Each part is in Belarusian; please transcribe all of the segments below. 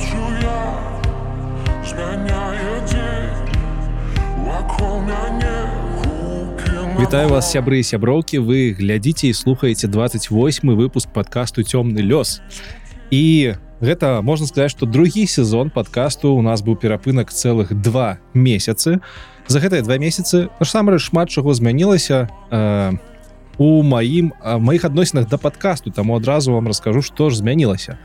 бачу я змяняе дзень вакол мяне Вітаю вас сябры і сяброўкі. Вы глядзіце і слухаеце 28 выпуск подкасту цёмны лёс і гэта можна сказаць что другі сезон подкасту у нас быў перапынак цэлых два месяцы. За гэтыя два месяцы насамрэч шмат чаго змянілася э, у маім маіх адносінах да подкасту таму адразу вам раскажу што ж змянілася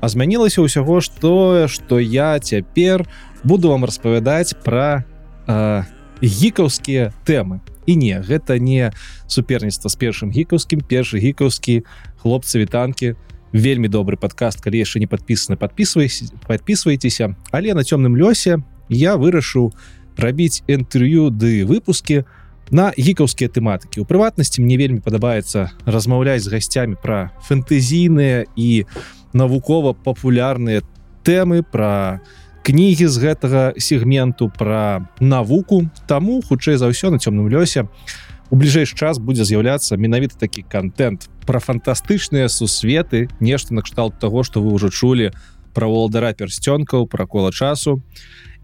а змянілася ўсяго ж тое што я цяпер буду вам распавядаць пра э, гікаўскія тэмы. І не гэта не суперніцтва з першым гікаўскім. Першы гікаўскі хлопцы вітанкі. Вельмі добры падкаст калі яшчэ не подпісаны подписывайся подписывайтеся але на цёмным лёсе я вырашыў рабіць інтэрв'ю ды выпускі на гікаўскія тэматыкі. У прыватнасці мне вельмі падабаецца размаўляць з гасцямі пра фэнтэзійныя і навукова-папулярныя тэмы пра кнігі з гэтага сегменту пра навуку. Таму хутчэй за ўсё на цёмным лёсе у бліжэйшы час будзе з'яўляцца менавіта такі контент пра фантастычныя сусветы нешта накшталт того что вы ўжо чулі пра волдара пярсцёнкаў пра кола часу.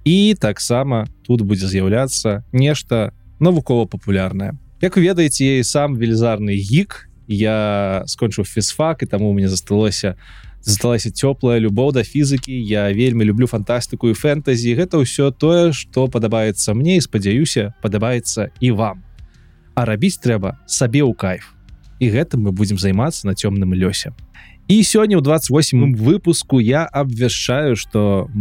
І таксама тут будзе з'яўляцца нешта навукова-папулярнае Як вы ведаеце сам велізарны гік. Я скончыў фізфак і таму у мяне засталося засталася цёплая любоў да фізыкі. Я вельмі люблю фантастыку і фэнтазі гэта ўсё тое што падабаецца мне і спадзяюся падабаецца і вам. А рабіць трэба сабе ў кайф. І гэтым мы будзем займацца на цёмным лёсе. І сёння ў 28 выпуску я абвяшчаю что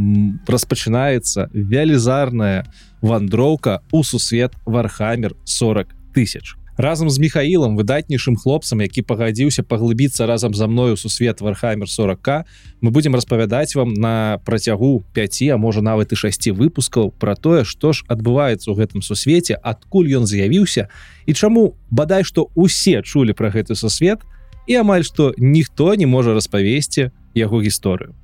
распачынаецца велізарная вандроўка у сусвет вархамер 40 тысяч разам з михаилом выдатнейшым хлопцам які пагадзіўся паглыбіцца разам за мною сусвет вархамер 40к мы будем распавядаць вам на працягу 5 а можа нават і 6 выпускаў про тое что ж адбываецца ў гэтым сусвеце адкуль ён з'явіўся і чаму бадай что усе чулі про гэты сусвет і амаль што ніхто не можа распавесці яго гісторыю.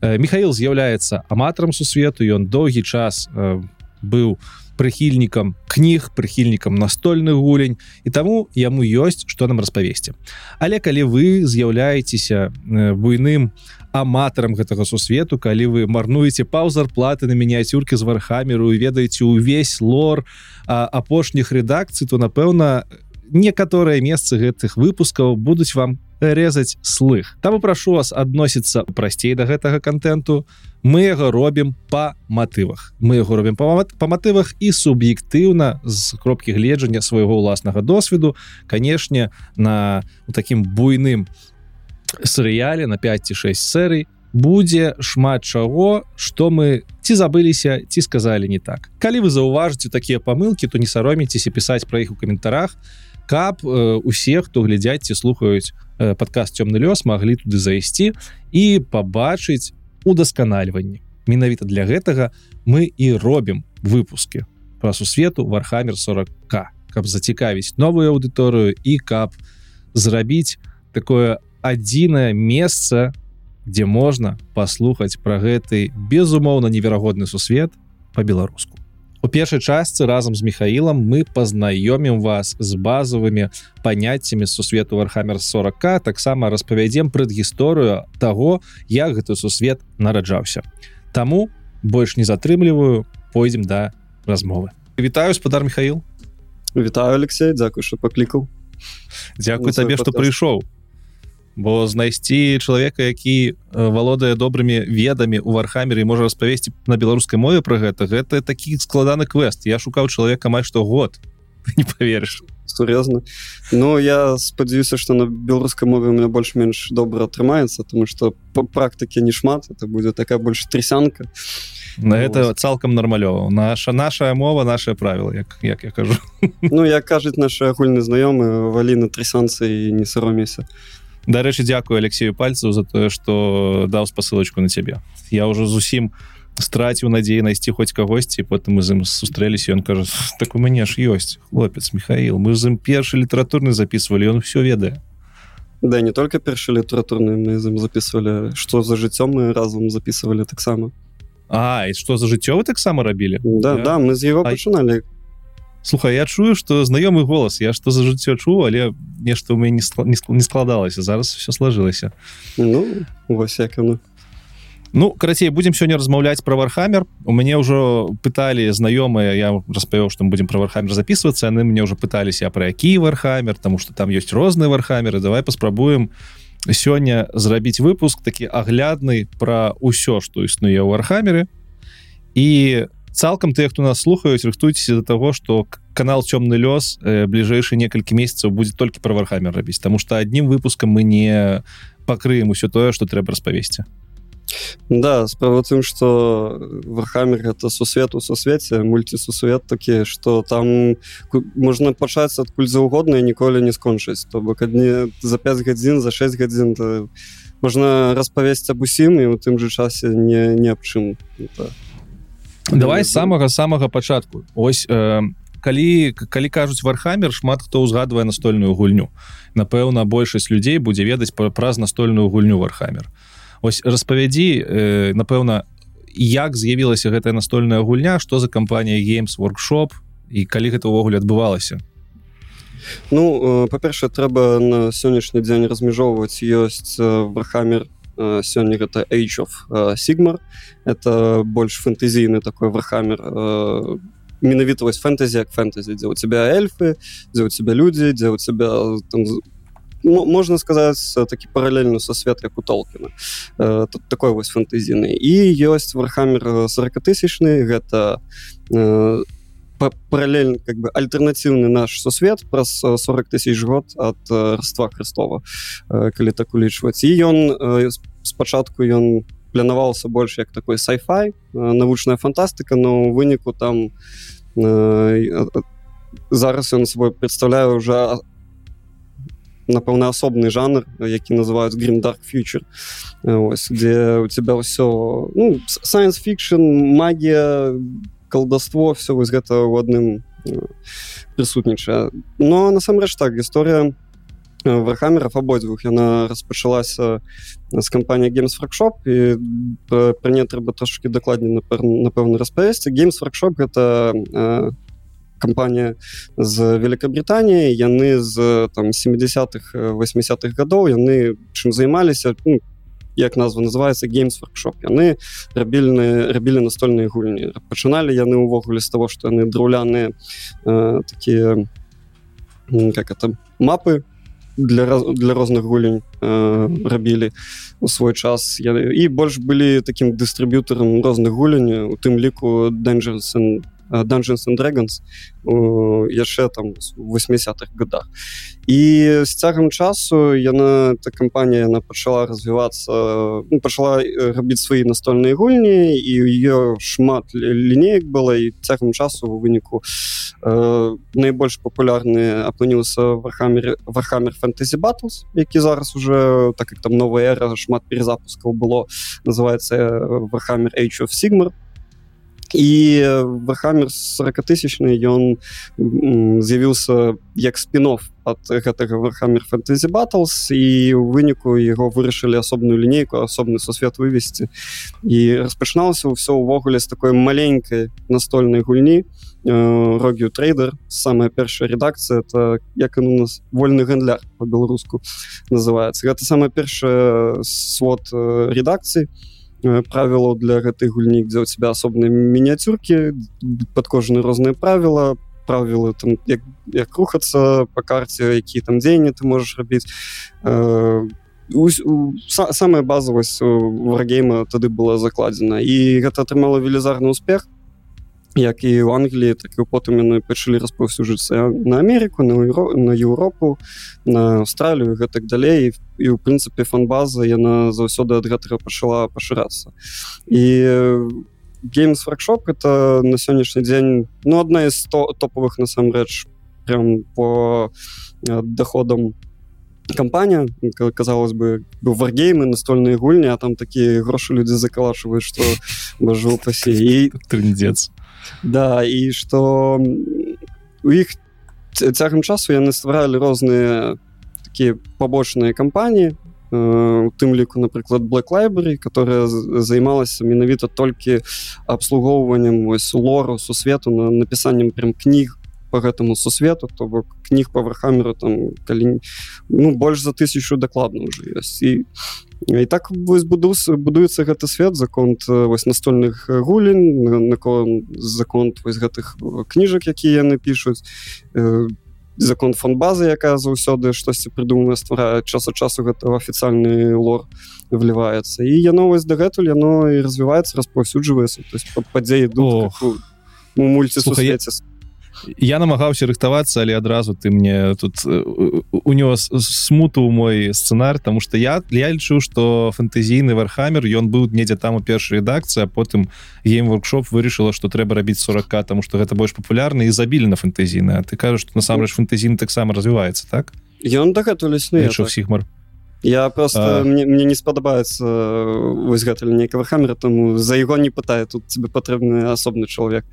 Михаил з'яўляецца аматарам сусвету ён доўгі час э, быў прыхільнікам кніг прыхільнікам настольных гулень і таму яму ёсць што нам распавесці. Але калі вы з'яўляецеся буйным аматарам гэтага сусвету калі вы марнуеце паўзарплаты на мініяцюркі з вархамеру ведаеце увесь лор апошніх рэдакцый то напэўна некаторыя месцы гэтых выпускаў будуць вам резаць слых. Таму прашу вас адносіцца прасцей да гэтага контенту мы яго робім по матывах. Мы яго робім па матывах і суб'ектыўна з кропкі гледжання свайго ўласнага досведу. Канешне на у такім буйным серыяле на 5 ці 6 серый будзе шмат чаго что мы ці забыліся ці сказалі не так. Калі вы заўважыце такія памылки то не сароміцеся пісаць пра іх у каментарах каб э, усе хто глядзяць ці слухаюць падкаст цёмны лёс маглі туды зайсці і пабачыць удасканальванні. Менавіта для гэтага мы і робім выпускі пра сусвету вархамер 40к каб зацікавіць новую аўдыторыю і каб зрабіць такое адзінае месца дзе можна паслухаць пра гэты безумоўна неверагодны сусвет по-беларуску У першай частцы разам з Михаилом мы пазнаёмім вас з базовымі паняццямі сусвету вархамер 40к таксама распавядзем прадгісторыю таго як гэты сусвет нараджаўся. Таму больш не затрымліваю пойдзем да размовы. Вітаю спадар Михаил Вітаю Алексей дзякуй что паклікаў. Дзякуй табе што прыйшоў бо знайсці чалавека які валодае добрымі ведамі у вархамеры можа распавесці на беларускай мове про гэта гэта такі складаны квест я шукаў чалавека амаль што год. Не поверыш сур'ёзна. Ну я спадзяюся что на беларускай мове у меня больш-менш добра атрымаецца тому что по практыке не шмат. Это будзе такая больш трясянка на это цалкам нармалёва. Наша наша мова наше правіла як як я кажу. Ну як кажуць наши агульны знаёмы валі на трясанцы і не саромейся дарэчы дзякую алексею пальцаў за тое что даў спасылочку на цябе. Я уже зусім страціў надзеі найсці хоць кагосьці потым мы з ім сустрэліся ён кажа так у мяне ж ёсць хлопец михаил мы з ім першы літаратурны записывалі он все ведае Да не только першы літаратурны мы з ім записывалі что за жыццём мы разам записывалі таксама А і что за жыццё вы таксама рабілі? Да я... да мы з его пачыналі Слухай я чую что знаёмы голас я что за жыццё чу але нешта у мяне не, скла... не складалася. Зараз все сложилася ну, вось як ну. Ну карацей будем сёння размаўляць про вархаммер у мяне ўжо пыталі знаёмыя я распавёў што мы будем про вархаммер записываться. Яны мне ўжо пыталіся про які вархаммер тому что там ёсць розныя вархамеры давай паспрабуем сёння зрабіць выпуск такі аглядны про ўсё что існуе ў архамеры і цалкам тыя хто нас слухаюць рыхтуйцеся до того что канал цёмны лёс э, бліжэйшы некалькі месяцаў будзе толькі про вархамер рабіць тому что аднім выпускам мы не пакрыем усё тое что трэба распавесці Да справа тым что вархамер это сусвету сусвеце мульцісусвет такі что там можна пачаць адкуль заўгодна ніколі не скончыць то бок адні за 5 гадзін за 6 гадзін то можна распавесці аб усім і у тым же часе не не аб чым это... давай самага самага пачатку ось э, калі калі кажуць вархамер шмат хто ўзгадвае настольную гульню. Напэўна большасць людзей будзе ведаць праз настольную гульню вархамер ось распавядзі э, напэўна як з'явілася гэтая настольная гульня что за кампанія games workshop і калі гэта ўвогуле адбывалася ну э, па-першае трэба на сённяшні дзень размежоўваць ёсць вархамер э, сёння гэта age of сигмар это больш фэнтэзійны такой вархамер менавіта вось фэнтэзі як фэнтэзі дзе у тебя эльфы дзе у тебя людзі дзе у тебя там можна сказаць такі паралельны са свет як у толкіна э, тут такой вось фэнтэзіны і ёсць вархамер 40 тысячны гэта э, паралельны как бы альтэрнатыўны наш сусвет праз 40 тысяч год ад раства Христова калі так улічваць і ён спачатку ён планаваўся больш як такой сайфай навучная фантастыка но выніку там зараз ён свой представляю уже напэўна асобны жанр які называюць green dark future. Ось где у тебя ўсё ну, science fiction магія колдаство все вось гэта ў адным прысутнічае но насамрэч так гісторыя вархамеров абодвух яна распачалася з кампанія games workshop і пра не трэба трошки дакладней напэўна распавесці games workshop гэта у кампанія з Великабританіі яны з там 70-х 80-х гадоў яны чым займаліся ну, як назва называется games workshop яны рабільны рабілі настольныя гульні пачыналі яны ўвогуле з того что яны драўляныя э, такія как это мапы для для розных гулень э, рабілі у свой час я, і больш былі таким дыстрыб'ютарам розных гулень у тым ліку Dangerous and Dungeons and Dragons яшчэ там 80-х годах і з цягам часу яна та кампанія яна пачала развівацца ну, пачала рабіць свае настольныя гульні і ее шмат лінеек было і цягам часу у выніку э, найбольш папулярны апыніўся вархамер вархамер фэнтэзі батлс які зараз уже так як там новая эра шмат перезапускаў было называется вархамер Age of Sigmar І вахамер 40 тысячны ён з'явіўся як спинов от гэтага вархамер фэнтэзі батлс і у выніку яго вырашылі асобную лінейку асобны сусвет вывесці і распачыналася ўсё ўвогуле з такой маленькой настольнай гульні рогію трейдер самая першая редакцыя это як у нас вольны гандляр по-беларуску называется. Гэта самая першая свод редакцыі і Э, правілаў для гэтай гульні дзе у тебя асобныя мініяцюркі под кожны розныя правіла правілы там як, як рухацца по карце які там дзеянні ты можаш рабіць самая базавасць варгейма тады была закладзена і гэта атрымала велізарны успех як і ў Англіі так і потым яны пачалі распаўсюджыцца на Амерыку на Еўро, на Еўропу на Аўстралію гэтак далей і ў прынцыпе фанбаза яна заўсёды ад гэтага пачала пашырацца і games workshop это на сённяшні дзень ну одна из 100 топовых насамрэч прям по доходам кампанія казалось бы быў варгеймы настольныя гульні а там такія грошы людзі закалашваюць што бажу пасе і трындзец да і что у іх цягам часу яны стваралі розныя такія побочныя кампаніі у тым ліку напрыклад black library которая займалася менавіта толькі абслугоўваннем вось лору сусвету на напісаннем прям кніг по гэтаму сусвету то бок кніг по вархамеру там калі ну больш за тысячу дакладна уже ёсць і і так вось будуся будуецца гэты свет законт вось настольных гулень након законт вось гэтых кніжак якія яны пішуць закон фонбазы якая заўсёды штосьці прыдумана стварае час ад часу гэта афіцыяльны лор вліваецца. І яно вось дагэтуль яно і развіваецца распаўсюджваецца то есть падзеі мульці слухаецца я намагаўся рыхтавацца але адразу ты мне тут унёс смуту у мой сцэнар тому что я я лічу что фэнтэзійны вархамер ён быў недзе там у першай рэдакцыі потым гейм воркшоп вырашыла что трэба рабіць 40 тому что гэта больш папулярны і забілі на фэнтэзійна ты кажаш что насамрэч фэнтэзін таксама развіваецца так? Ён дагэтуль існуе сігмар так. Я просто а... мне, мне не спадабаецца вось гэта нейкага хамера тому за яго не пытае тут тебе патрэбны асобны чалавек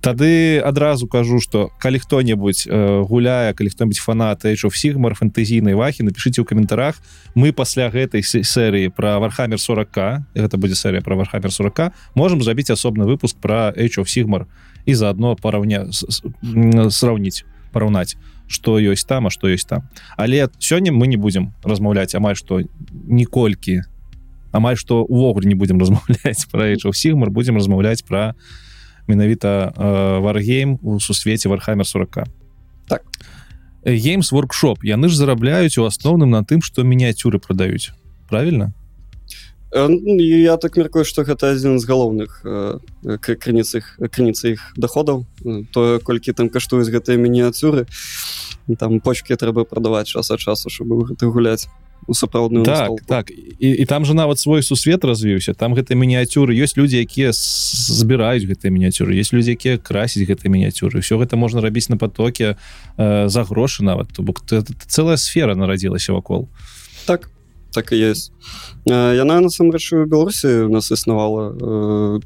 тады адразу кажу что калі хто-небудзь э, гуляе калі хто-нибудь фанат сігмар фэнтэзійнай вахі напишите ў каментарах. Мы пасля гэтай серыі про вархамер 40к гэта будзе серыя про вархамер 40к можем зрабіць асобны выпуск про сігмар і заодно параўня сравніць параўнаць что ёсць там а что ёсць там. Але сёння мы не будем размаўляць амаль что ніколькі амаль что увогуле не будем размаўляць про сігмар будем размаўляць про менавіта варгейм у сусвеце вархамер 40 так. Геймс воркшоп яны ж зарабляюць у асноўным на тым что мініяцюры продаюць правильно Э, ну, я так меркую что гэта адзін з галоўных э, крыніц іх крыніцы іх доходаў то колькі там каштуюць гэтыя мініяцюры там почки трэба прадаваць час ад часу чтобы гэты гуляць сапраўдную так столку. так. І, і там же нават свой сусвет развіўся там гэтыя мініяцюры ёсць людзі якія збіраюць гэтыя мініяцюры есть людзі якія красіць гэтыя мініяцюры все гэта можна рабіць на потоке э, за грошы нават то бок цэлая сфера нарадзілася вакол так так і есть. Яна насамрэч у беларусі у нас існавала э,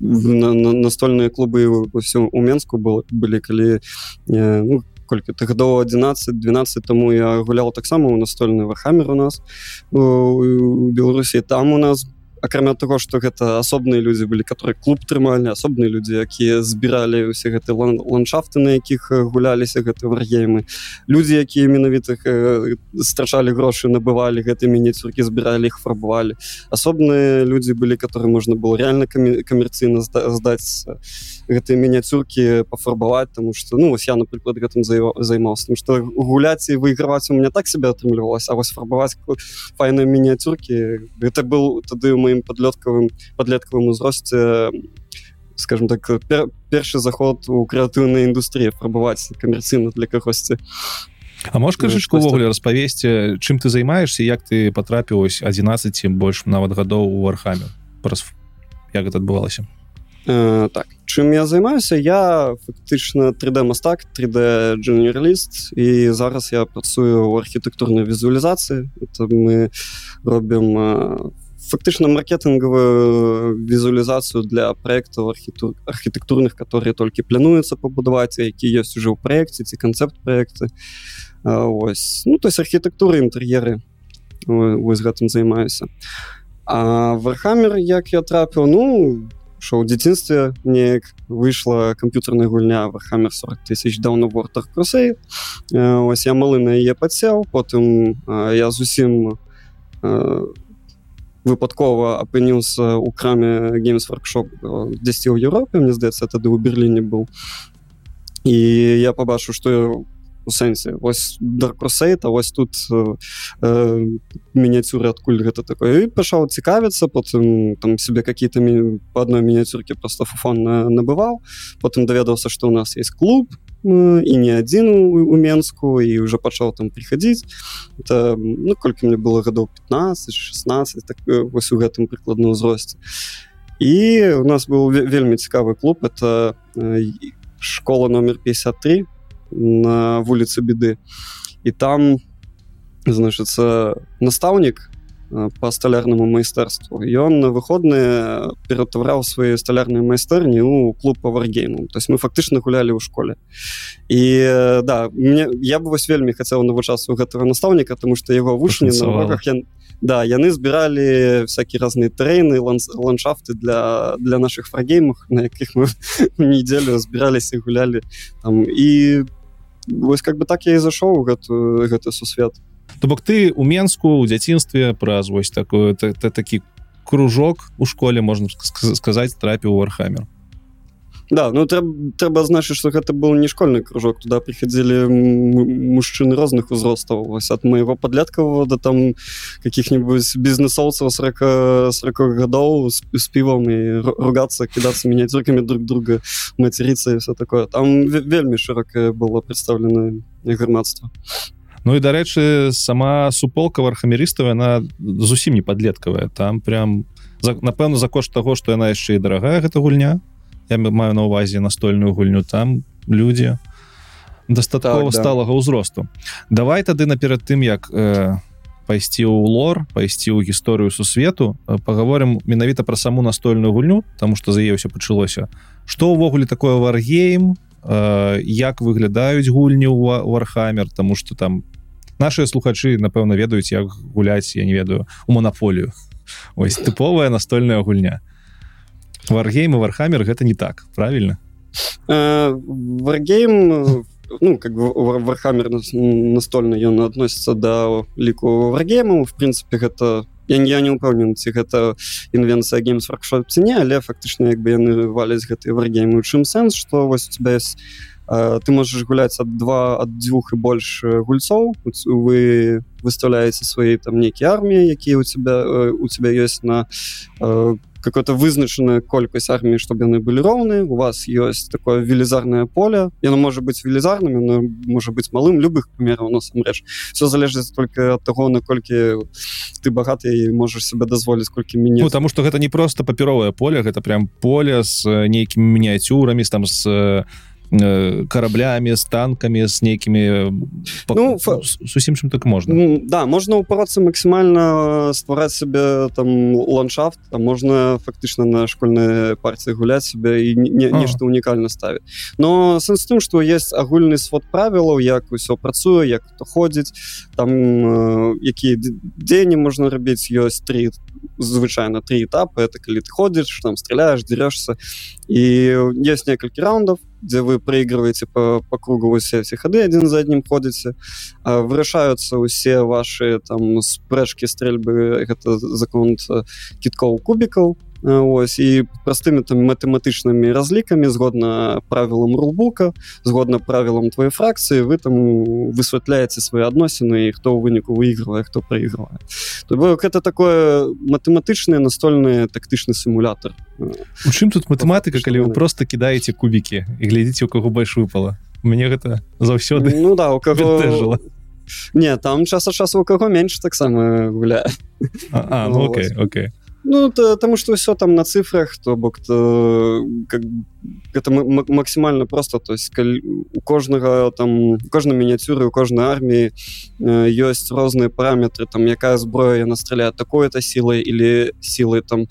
на, на, настольныя клубы ўсё у менску было былі калі э, ну, колькі ты гадоў 11 12 тому я гулял таксама у настольны вахамер у нас у беларусі там у нас был акрамя того что гэта асобныя людзі былі которые клуб трымальні асобныя людзі якія збіралі усе гэты ландшафты на якіх гуляліся гэты варгеймы. Людзі якія менавіта страчалі грошы набывалі гэты мініцюркі збіралі их фарбавалі асобныя людзі былі которые можна было реально камерцыйна здаць гэтыя мініяцюркі пафарбаваць тому что ну вось я напрыклад гэтым займаўся тым что гуляць і выйграваць у меня так себе атрымлівалася вось фарбаваць файныя мініяцюркі гэта был тады мы маім подлёткавым подлеткавым узросце скажем так пер, першы заход у крэатыўнай індустрыі фарбаваць камерцыйна для кагосьці А можешь крышачку увогуле распавесці чым ты займаешься як ты потрапіўось 11 больш нават гадоў у архаме праз як гэта адбывалася э, так чым я займаюся я фактычна 3d мастак 3d джунерліст і зараз я працую у архітэктурнай візуалізацыі мы робім в фактычна маркетынгавую візуалізацыю для проектаў архіту архітэктурных которые толькі плануецца пабудаваць які ёсць уже ў проекце ці канцэпт проекты ось. Ну то есть архітэктуры інтэр'еры вось гэтым займаюся а вархамер як я трапіў ну у дзяцінстве неяк выйшла камп'ютарная гульня вархамер 40 тысяч даўно вортах крусей ось я малы на яе падсеў потым я зусім выпадкова апыніўся у краме games workshop 10 ў Еўропе мне здаецца тады ў берерліне быў і я побачу что у сэнсе вось даркрусейта вось тут э, э, мініяцюры адкуль гэта такое. Пачаў цікавіцца потым там себе какие-то по одной мініяцюрке просто фуфон набываў потым даведаўся что у нас есть клуб і не адзін у менску і уже пачаў там приходить. Это ну колькі мне было гадоў 15 16 так вось у гэтым прыкладна ўзросце і у нас был вельмі цікавы клуб это школа номер 53 на вуліцы беды і там значится настаўнік по сталярнаму майстэрству ён на выходныя ператаўраў свае сталярныя майстэрні у клуб по варгейму то есть мы фактычна гулялі ў школе. І да мне я бы вось вельмі хацеў навучацца у гэтага настаўніка тому что яго вучні на уроках я да яны збіралі всякие разныя трэйны ландшафты для для наших фрагеймах на якіх мы неделю збіраліся гулялі там. І вось как бы так я і зашоў гэту гэты сусвет. то бок ты у менску у дзяцінстве праз вось такое такі кружок у школе можна сказаць трапіў у архамер Да, ну трэба, трэба значыць что гэта был не школьны кружок. Туда приходили мужчыны розных узростаў. Вось от моего подлеткавого да там каких-нибудь бізнесоўцаў 40 40 гадоў с, с пивом і ругаться кидаться мініяцюрками друг друга материться и все такое. Там вельмі широкое было представлено грамадства Ну і дарэчы сама суполка архамерыстава она зусім не подлеткавая там прям напэўна за кошт того что яна яшчэ і дарагая гэта гульня. Я маю на увазе настольную гульню. Там людзі дастаткова так, да. сталага ўзросту. Давай тады наперад тым як э, пайсці ў лор пайсці ў гісторыю сусвету э, паговорым менавіта пра саму настольную гульню тому что за ўсё пачалося. Что ўвогуле такое варгейм э, як выглядаюць гульні ў вархамер тому что там наши слухачы напэўна ведаюць як гуляць я не ведаю у монополію ось тыповая настольная гульня. Варгейм и вархаммер гэта не так правильно варгейм ну как бы вархаммер настольны ён относится до ліку варгейму в принципе гэта я, я не упэўнен ці гэта інвенцыя геймс варкшоп ці не але фактычна як бы яны валяць гэты варгейм у чым сэнс что вось у тебя есть ты можешь гуляць ад два ад дзвюх і больш гульцоў вы выставляеце свои там нейкія арміі якія у тебя у тебя ёсць на какое-то вызначаная колькасць арміі чтобы яны былі роўны у вас ёсць такое велізарное поле. Яно можа быть велізарным но можа быть малым любых памераў насамрэч все залежыць только от того наколькі ты багаты можешь себе дазволіць колькі мяне ну, потому что гэта не просто папяровое поле гэта прям поле с нейкімі мініяцюрамі там с Э, караблями с танками с нейкімі ну, зусім чым так можна ну, да можна упарацца максімальна ствараць себе там ландшафт а можна фактычна на школьныя партыі гуляць себе і не, нешта унікальна ставіць но сэнс тым что есть агульны свод правілаў як усё працуе як то ходзіць там э, якія дзені можна рабіць ёсць три звычайна три этапы это калі ты ходзіш там стреляешь дзерешься і есть некалькі раундов где вы проигрываете по, по кругу все все ходы один за одним ходите. Вырашаются усе ваши там спрэшки стрельбы. Это закон китков кубиков ось і простымі там матэматычнымі разлікамі згодна правілам рулбука згодна правілам твоей фракцыі вы там высвятляеце свои адносіны і хто ў выніку выигрывае хто проигрывае то бок это такое матэматычны настольны тактычны сімулятор у чым тут матэматыка калі вы просто кідаеце кубікі і глядзіце у каго больш выпала мне гэта заўсёды ну да у кого жыла не там час ад часу у каго менш таксама гуляе ну, окей окей Ну то, тому что все там на цифрах то бок то как это максимально просто. То есть у кожнага там кожнай мініяцюры у кожнай арміі ёсць розныя параметры. Там якая зброя яна стреляет такой-то сілай или сілай там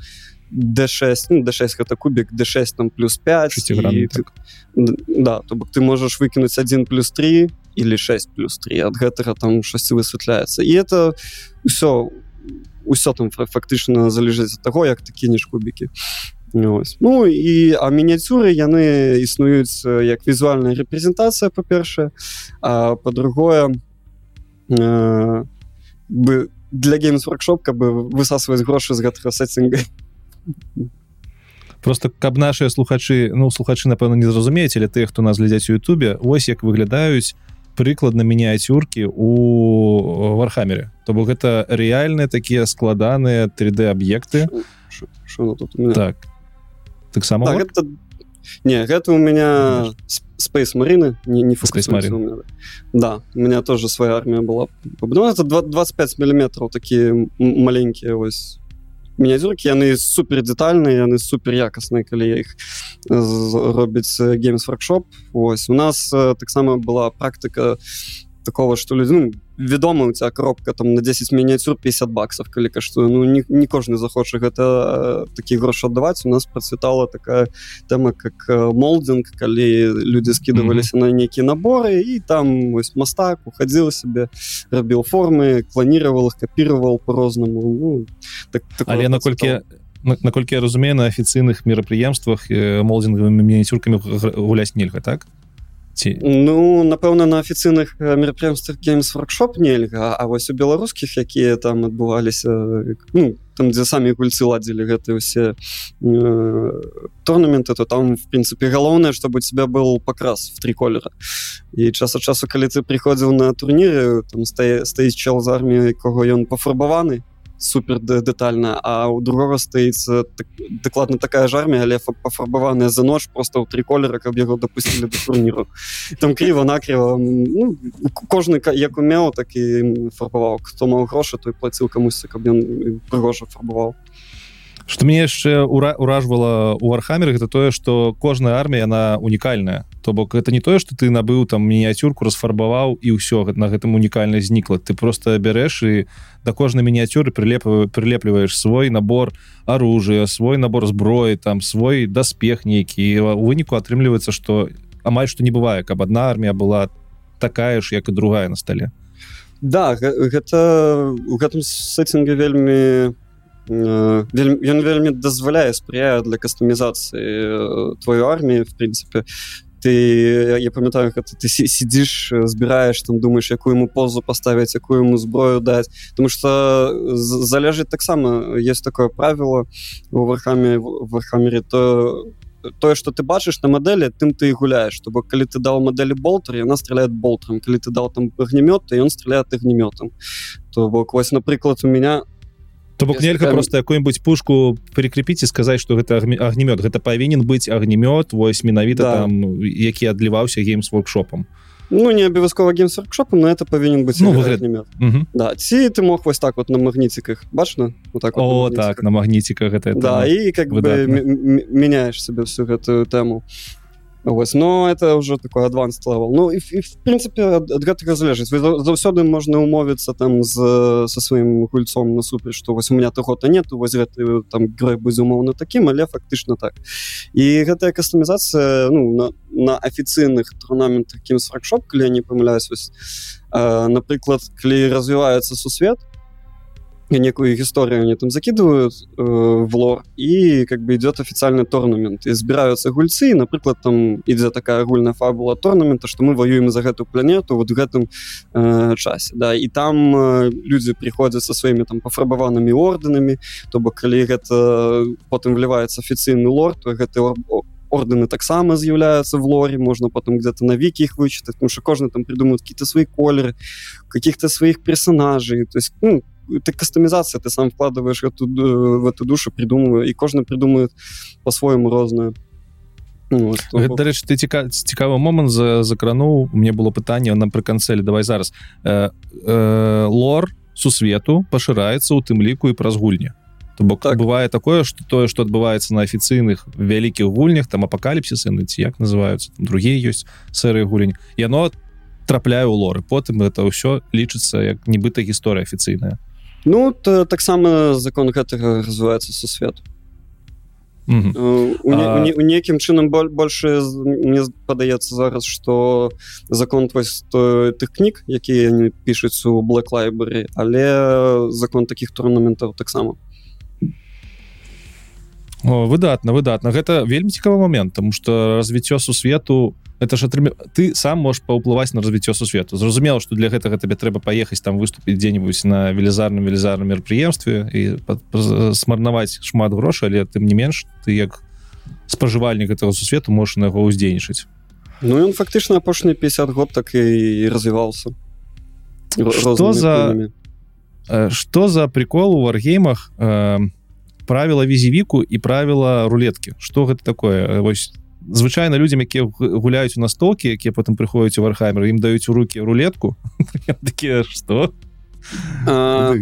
d6 ну, d6 гэта кубик d6 там плюс 5 і, так. да то бок ты можешь выкинуть 1 плюс 3 или 6 плюс 3 ад гэтага там шасці высвятляется і это все у ўсё там фактычна залежыць ад таго як ты кінеш кубікі. Ось. Ну і а мініяцюры яны існуюць як візуальная рэпрэзентацыя па-першае. Па-другое э, бы для геймсворкшоп каб бы высасваць грошы з гэтага сеттинга просто каб наши слухачы ну слухачы напэўна не зразумеюць але тыя хто нас глядзяць у Ютубе ось як выглядаюць прыкладна мініяцюркі у вархамере то бок гэта рэальныя такія складаныя 3d аб'екты так. Таксама так, гэта... не гэта у меня space марины не не да. У меня тоже своя армія была. Ну, это 25 миллиметров такие маленькие ось мінязюркі яны супер детальныя яны супер якасныя калі іх робіць геймс воркшоп ось у нас таксама была практыка такого что люди ну, вядома у тебя коробка там на 10 мініяцюр 50 баксов калі каштуе ну не, не кожны захоча гэта такі грошы аддаваць у нас працвітала такая тэма как молдинг калі люди скидываліся mm -hmm. на нейкія наборы і там вось мастак уходзіла себе рабіў формы планировал их копировал по-рознаму ну, так, але наколькі наколькі я разумею на афіцыйных мерапрыемствах молдингавымі мініяцюркамі гуляць нельга так? Ці? Ну напэўна на афіцыйных мерапрыемствах геймс воркшоп нельга а вось у беларускіх якія там адбываліся ну, там дзе самі гульцы ладзілі гэты усе э, турнаменты то там в прынцыпе галоўнае чтобы у тебя был пакрас в три колера. І час ад часу калі ты прыходзіў на турніры там стае стаіць чал з арміі кого ён пафарбаваны супер детальна а у другого стаіцца так, дакладна такая ж армія але пафарбаваная за ноч просто ў три колера каб яго допусцілі до турніру там крыва накрыва ну, кожны як умеў так і фарбаваў хто маў грошы той плаціў камусьці каб ён прыгожа фарбаваў что мне яшчэ ура уражвала у архамерах это тое что кожная армія она унікальная то бок это не тое что ты набыў там мініяцюрку расфарбаваў і ўсё на гэтым унікальна знікла. Ты просто бярэш і да кожнай мініяцюры прилеп прилепліваешь свой набор оружия свой набор зброі там свой даспех нейкі. У выніку атрымліваецца что амаль что не бывае каб одна армія была такая ж як і другая на столе да гэта у гэтым сеттинге вельмі ён вельмі дазваляе спряе для кастамізацыі твою армію в прынцыпе ты я памятаю гэта ты сидзіш збіраеш там думаешь якую ему позу поставить якую ему зброю даць потому что залежыць таксама есть такое правило у вархаме в архамере то тое что ты бачыш на модели тым ты гуляешь. Чтобы калі ты дал модели болтер яна стреляет болтером. Калі ты дал там огнемет то ён стреляет огнеметом. То бок вось напрыклад у меня у То бок нельга скажу... просто какую-нибудь пушку прикрепіць і сказаць что гэта агнемёт гэта павінен быць агнемёт вось менавіта да. там які адліваўся геймс воркшопом Ну не абавязкова геймс воркшопом но это павінен быць ну, выгляд... да ці ты мог вось так вот на магніціках бачна? Вот так вот О, на так на магніціках гэта да, і как бы мяняешь себе всю гэтую тэму Вось, но это уже такой адванс левел Ну і, і в принципе ад гэтага залежыць заўсёды можна умовіцца там з со сваім гульцом насупраць что вось у меня тагота нету воз гэты там грой безумоўна таким але фактычна так і гэтая кастамізацыя ну на, на афіцыйных турнаментах кім сракшоп калі не памыляюсь вось напрыклад калі развіваецца сусвет то некую историю они там закидывают э, в лор и как бы идет официальный торнамент. И збираются гульцы напрыклад там идет такая агульная фабула торнамента что мы воюем за эту планету вот в этом э, часе да. И там э, люди приходят со своими там пофарбаванными орденами то бок коли это потом вливается офіцыйный лор то гэта ордены таксама з'яўляются в лоре можно потом где-то на вики их вычитать потому что кожны там придумают какие-то свои колеры каких-то своих персонажей. То есть ну, ты кастомизация ты сам вкладываешь эту в эту душу придумываю и кожны придумает по-своему розную ну, дарэчы ты ціка цікавы момант за закрануў мне было пытанне напрыканцэлі давай зараз. Э, э, лор сусвету пашыраецца у тым ліку і праз гульня то бок так. бывае такое что тое что адбываецца на афіцыйных вялікіх гульнях там апакаліпсісы ці як называются другие ёсць сэры гулень яно трапляю у лоры. Потым это ўсё лічыцца як нібыта гісторыя афіцыйная Ну таксама закон гэтага развіваецца сусвет mm -hmm. у, а... у, у некім чынам больше мне падаецца зараз что закон тых кніг якія не пішуць у black library але закон таких турнаментаў таксама выдатна выдатна гэта вельмі цікавы момент тому что развіццё сусвету это ж атрым... ты сам можешь паўплываць на развіццё сусвету. Зразумела что для гэтага тебе трэба паехаць там выступіць дзе-нибудь на велізарным велізарным мерапрыемстве і смарнаваць шмат грошай але тым не менш ты як спажывальнік этого сусвету можешь на яго ўздзейнічаць. Ну ён фактычна апошні 50 год так і развіваўся. Что за что за прикол у варгеймах э, правила візівіку і правила рулетки что гэта такое? Вось звычайна людям якія гуляюць у настолкі якія потым прыходзяць у вархамер ім даюць у руки рулетку такія что А?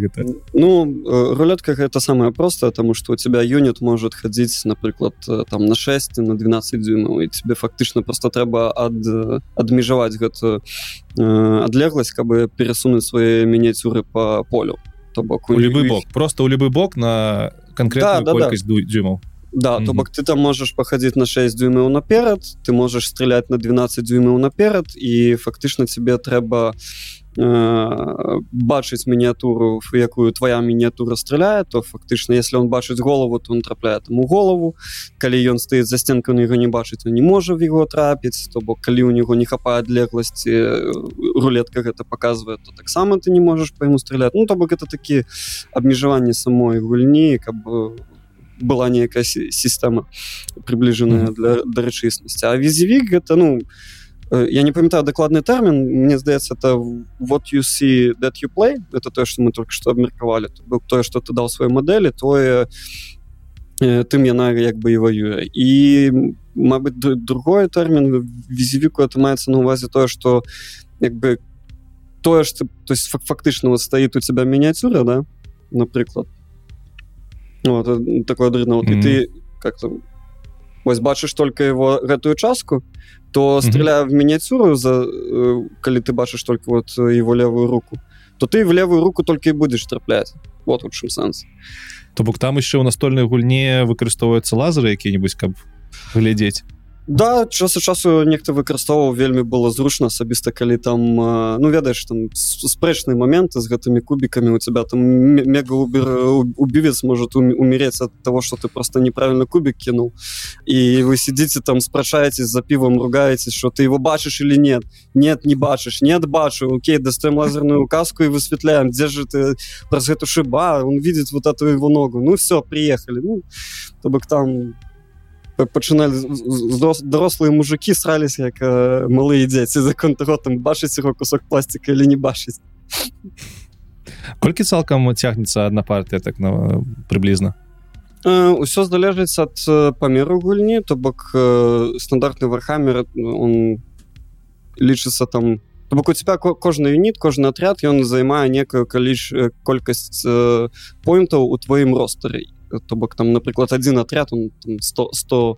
Ну, э, рулетка гэта самое простое, тому что у тебя юнит может ходить, напрыклад, э, там на 6 на 12 дюймаў і тебе фактычна просто трэба ад адмежаваць гэтую э, адлегласць каб перасунуць свае мініяцюры по полю. То бок у любы бок просто у любы бок на конкретную Да, да, да. колькасць ду- дюймаў Да, Мгм. то бок ты там можаш паходзіць на 6 дюймаў наперад ты можаш стрелять на 12 дюймаў наперад і фактычна тебе трэба бачыць мініатуру якую твоя мініатура стреляе то фактычна если он бачыць голову то он трапляе там у голову. Калі ён стаіць за стенкой на яго не бачыць он не можа в яго трапіць то бок калі у него не хапае адлегласці рулетка гэта показывае то таксама ты не можаш по ему стрелять ну то бок это такі абмежаванні самой гульні каб была некая сі- сістэма приближаная Мгм. для да рэчыснасці а візівік гэта ну э, я не памятаю дакладны тэрмін мне здаецца это вот you see that you play это тое что мы только что абмеркавалі тое что ты дал свае мадэлі тое э, тым яна як бы і ваюе і Мабыць другой тэрмін візівіку это маецца на увазе тое что як бы тое что то есть фак- фактычна вот стаіт у тебя мініяцюра да напрыклад вот, э, такое дрына вот, Мгм. і ты как там вось бачыш только его гэтую частку то стреляя в мініяцюру за э, калі ты бачыш только вот э, его левую руку то ты в левую руку только і будешь трапляць вот у чым сэнс то бок там еще ў настольнай гульне выкарыстоўваюцца лазеры які-нибудь каб глядзець Да час ад часу нехта выкарыстоўваў вельмі было зручна асабіста калі там ну ведаеш там спрэчныя моменты з гэтымі кубікамі у тебя там ме- мега убівец может ум- умереть от того что ты просто неправильно кубик кинул. І вы сидите там спрачаетесь за пивом ругаетесь что ты его бачыш или нет. Нет не бачыш нет бачу. Окей достаем лазерную указку и высветляем где же ты праз гэту шиба он видит вот эту его ногу. Ну все приехали. Ну то бок там п- пачыналі дарослыя мужики срались як малыя дзеці за контротам бачыць яго кусок пластика или не бачыць колькі цалкам цягнецца одна партыя так на прыблізна Э, Усё залежыць ад памеру гульні то бок стандартны вархаммер он лічыцца там то бок у тебя ко- кожны юніт кожны атряд ён займае некую каліч колькасць э, поінтаў у тваім ростары то бок там напрыклад один атряд он там 100 100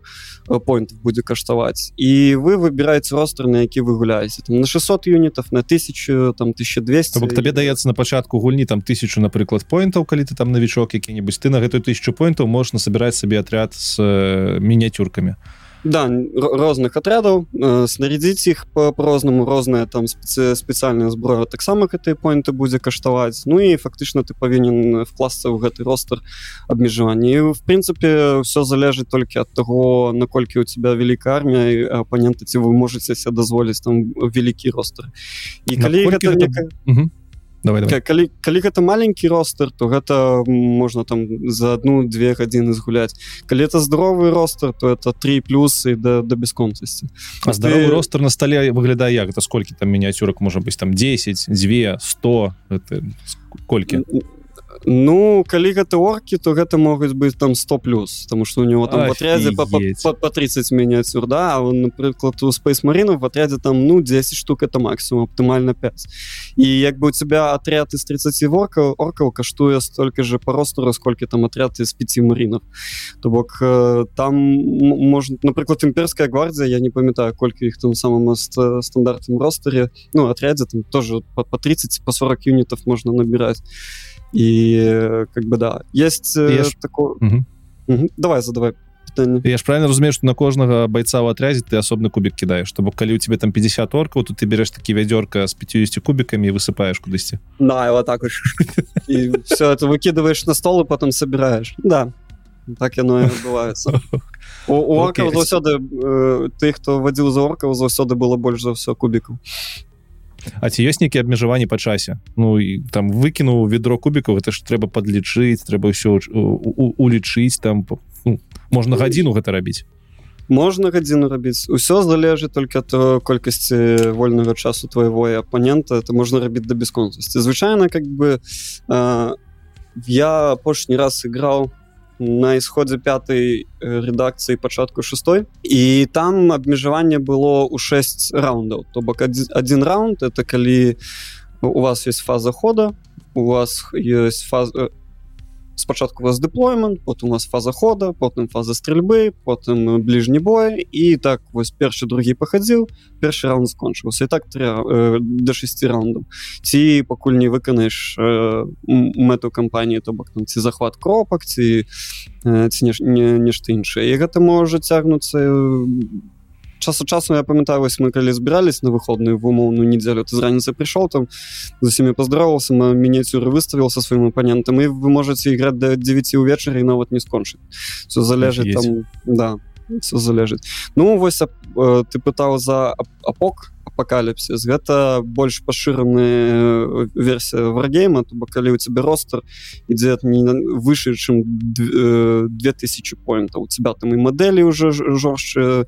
поінтов будзе каштаваць. І вы выбираеце ростер на які вы гуляеце. Там на 600 юнітов на 1000 там 1200 То бок табе даецца на пачатку гульні там тысячу напрыклад поінтаў калі ты там навічок які-нибудь ты на гэтую тысячу поінтаў можна сабіраць сабе атряд з э, мініяцюркамі Да, розных атрядаў э, снарядзіць іх по- по-рознаму розная там специ- спецыяльная зброя таксама гэтыя поінты будзе каштаваць Ну і фактычна ты павінен вкласться ў гэты ростер абмежавання і в прынцыпе все залежыць толькі ад таго наколькі у тебя вялікая армія і апаненты ці вы можете себе дазволіць там вялікі ростер. І калі Наколькі гэта гэта нека- Мгм. Давай, давай. Ка- калі калі гэта маленькі ростер то гэта можна там за одну-две гадзіны згуляць. Калі это здоровы ростер то это три плюсы да да бясконцасці. А здоровы ростер на столе выглядае як? Это сколькі там мініяцюрак можа быць там 10 2 100 это колькі Ну калі гэта оркі то гэта могуць быць там 100 плюс тому что у него там в отряде по, по, Офигеть. по, по 30 мініяцюр да? А он напрыклад у марину в отряде там ну 10 штук это максимум оптимально 5 і як бы у тебя отряд из 30 оркаў оркаў каштуе столько же по ростеру сколько там отряд из 5 маринов то бок там можна напрыклад імперская гвардія я не памятаю колькі іх там самом ст- стандартным ростере ну отряде там тоже по, по 30 по 40 юнитов можно набирать и э, как бы да есть э, ж- такое Мгм. Мгм. давай задавай пытанне Я ж правильно разумею что на кожнага бойца ў атрязе ты асобны кубик кідаеш то бок калі у тебе там 50 оркаў то ты берешь такі вядзёрка з 50 кубікамі і высыпаешь кудысьці да и вот так все это выкидываешь на стол и потом собираешь. Да так яно і адбываецца у, оркаў заўсёды э, тых хто вадзіў за оркаў заўсёды было больш за ўсё кубікаў А ці ёсць нейкія абмежаванні па часе? Ну і там выкінуў ведро кубікаў это ж трэба подлічыць трэба ўсё у- у- улічыць там ну, можна гадзіну гэта рабіць. Можна гадзіну рабіць. Усё залежыць толькі ад э, колькасці вольнага часу твайго і апанента. Это можна рабіць да бясконцасці звычайна как бы э, я апошні раз іграў на ісходзе пятай э, редакцыі пачатку шестой. І там абмежаванне было ў 6 раундаў то бок адзін раунд это калі у вас есть фаза хода у вас есть фаза спачатку вас дэплоймент потым у вас фаза хода потым фаза стрельбы потым бліжні бой. І так вось першы другі пахадзіў першы раунд скончыўся так тря, э, до 6 раундаў ці пакуль не выканаеш э, мэту кампаніі то бок там ці захват кропак ці э, ці нешта не, нешта іншае і гэта можа цягнуцца часу часу я памятаю вось мы калі збірались на выходную в умоўную недзелю ты з раніцы прыйшоў там з усімі поздоровался на мініяцюры выставил со сваім апанентам і вы можете іграць да 9 увечары і нават не скончыць все залежыць там да все залежыць ну вось э, ты пытаў за апок апокаліпсіс гэта больш пашыраны версія варгейма то бок калі у тебе ростер ідзе не выше чым 2000 поинтаў у тебя там і мадэлі уже жорстче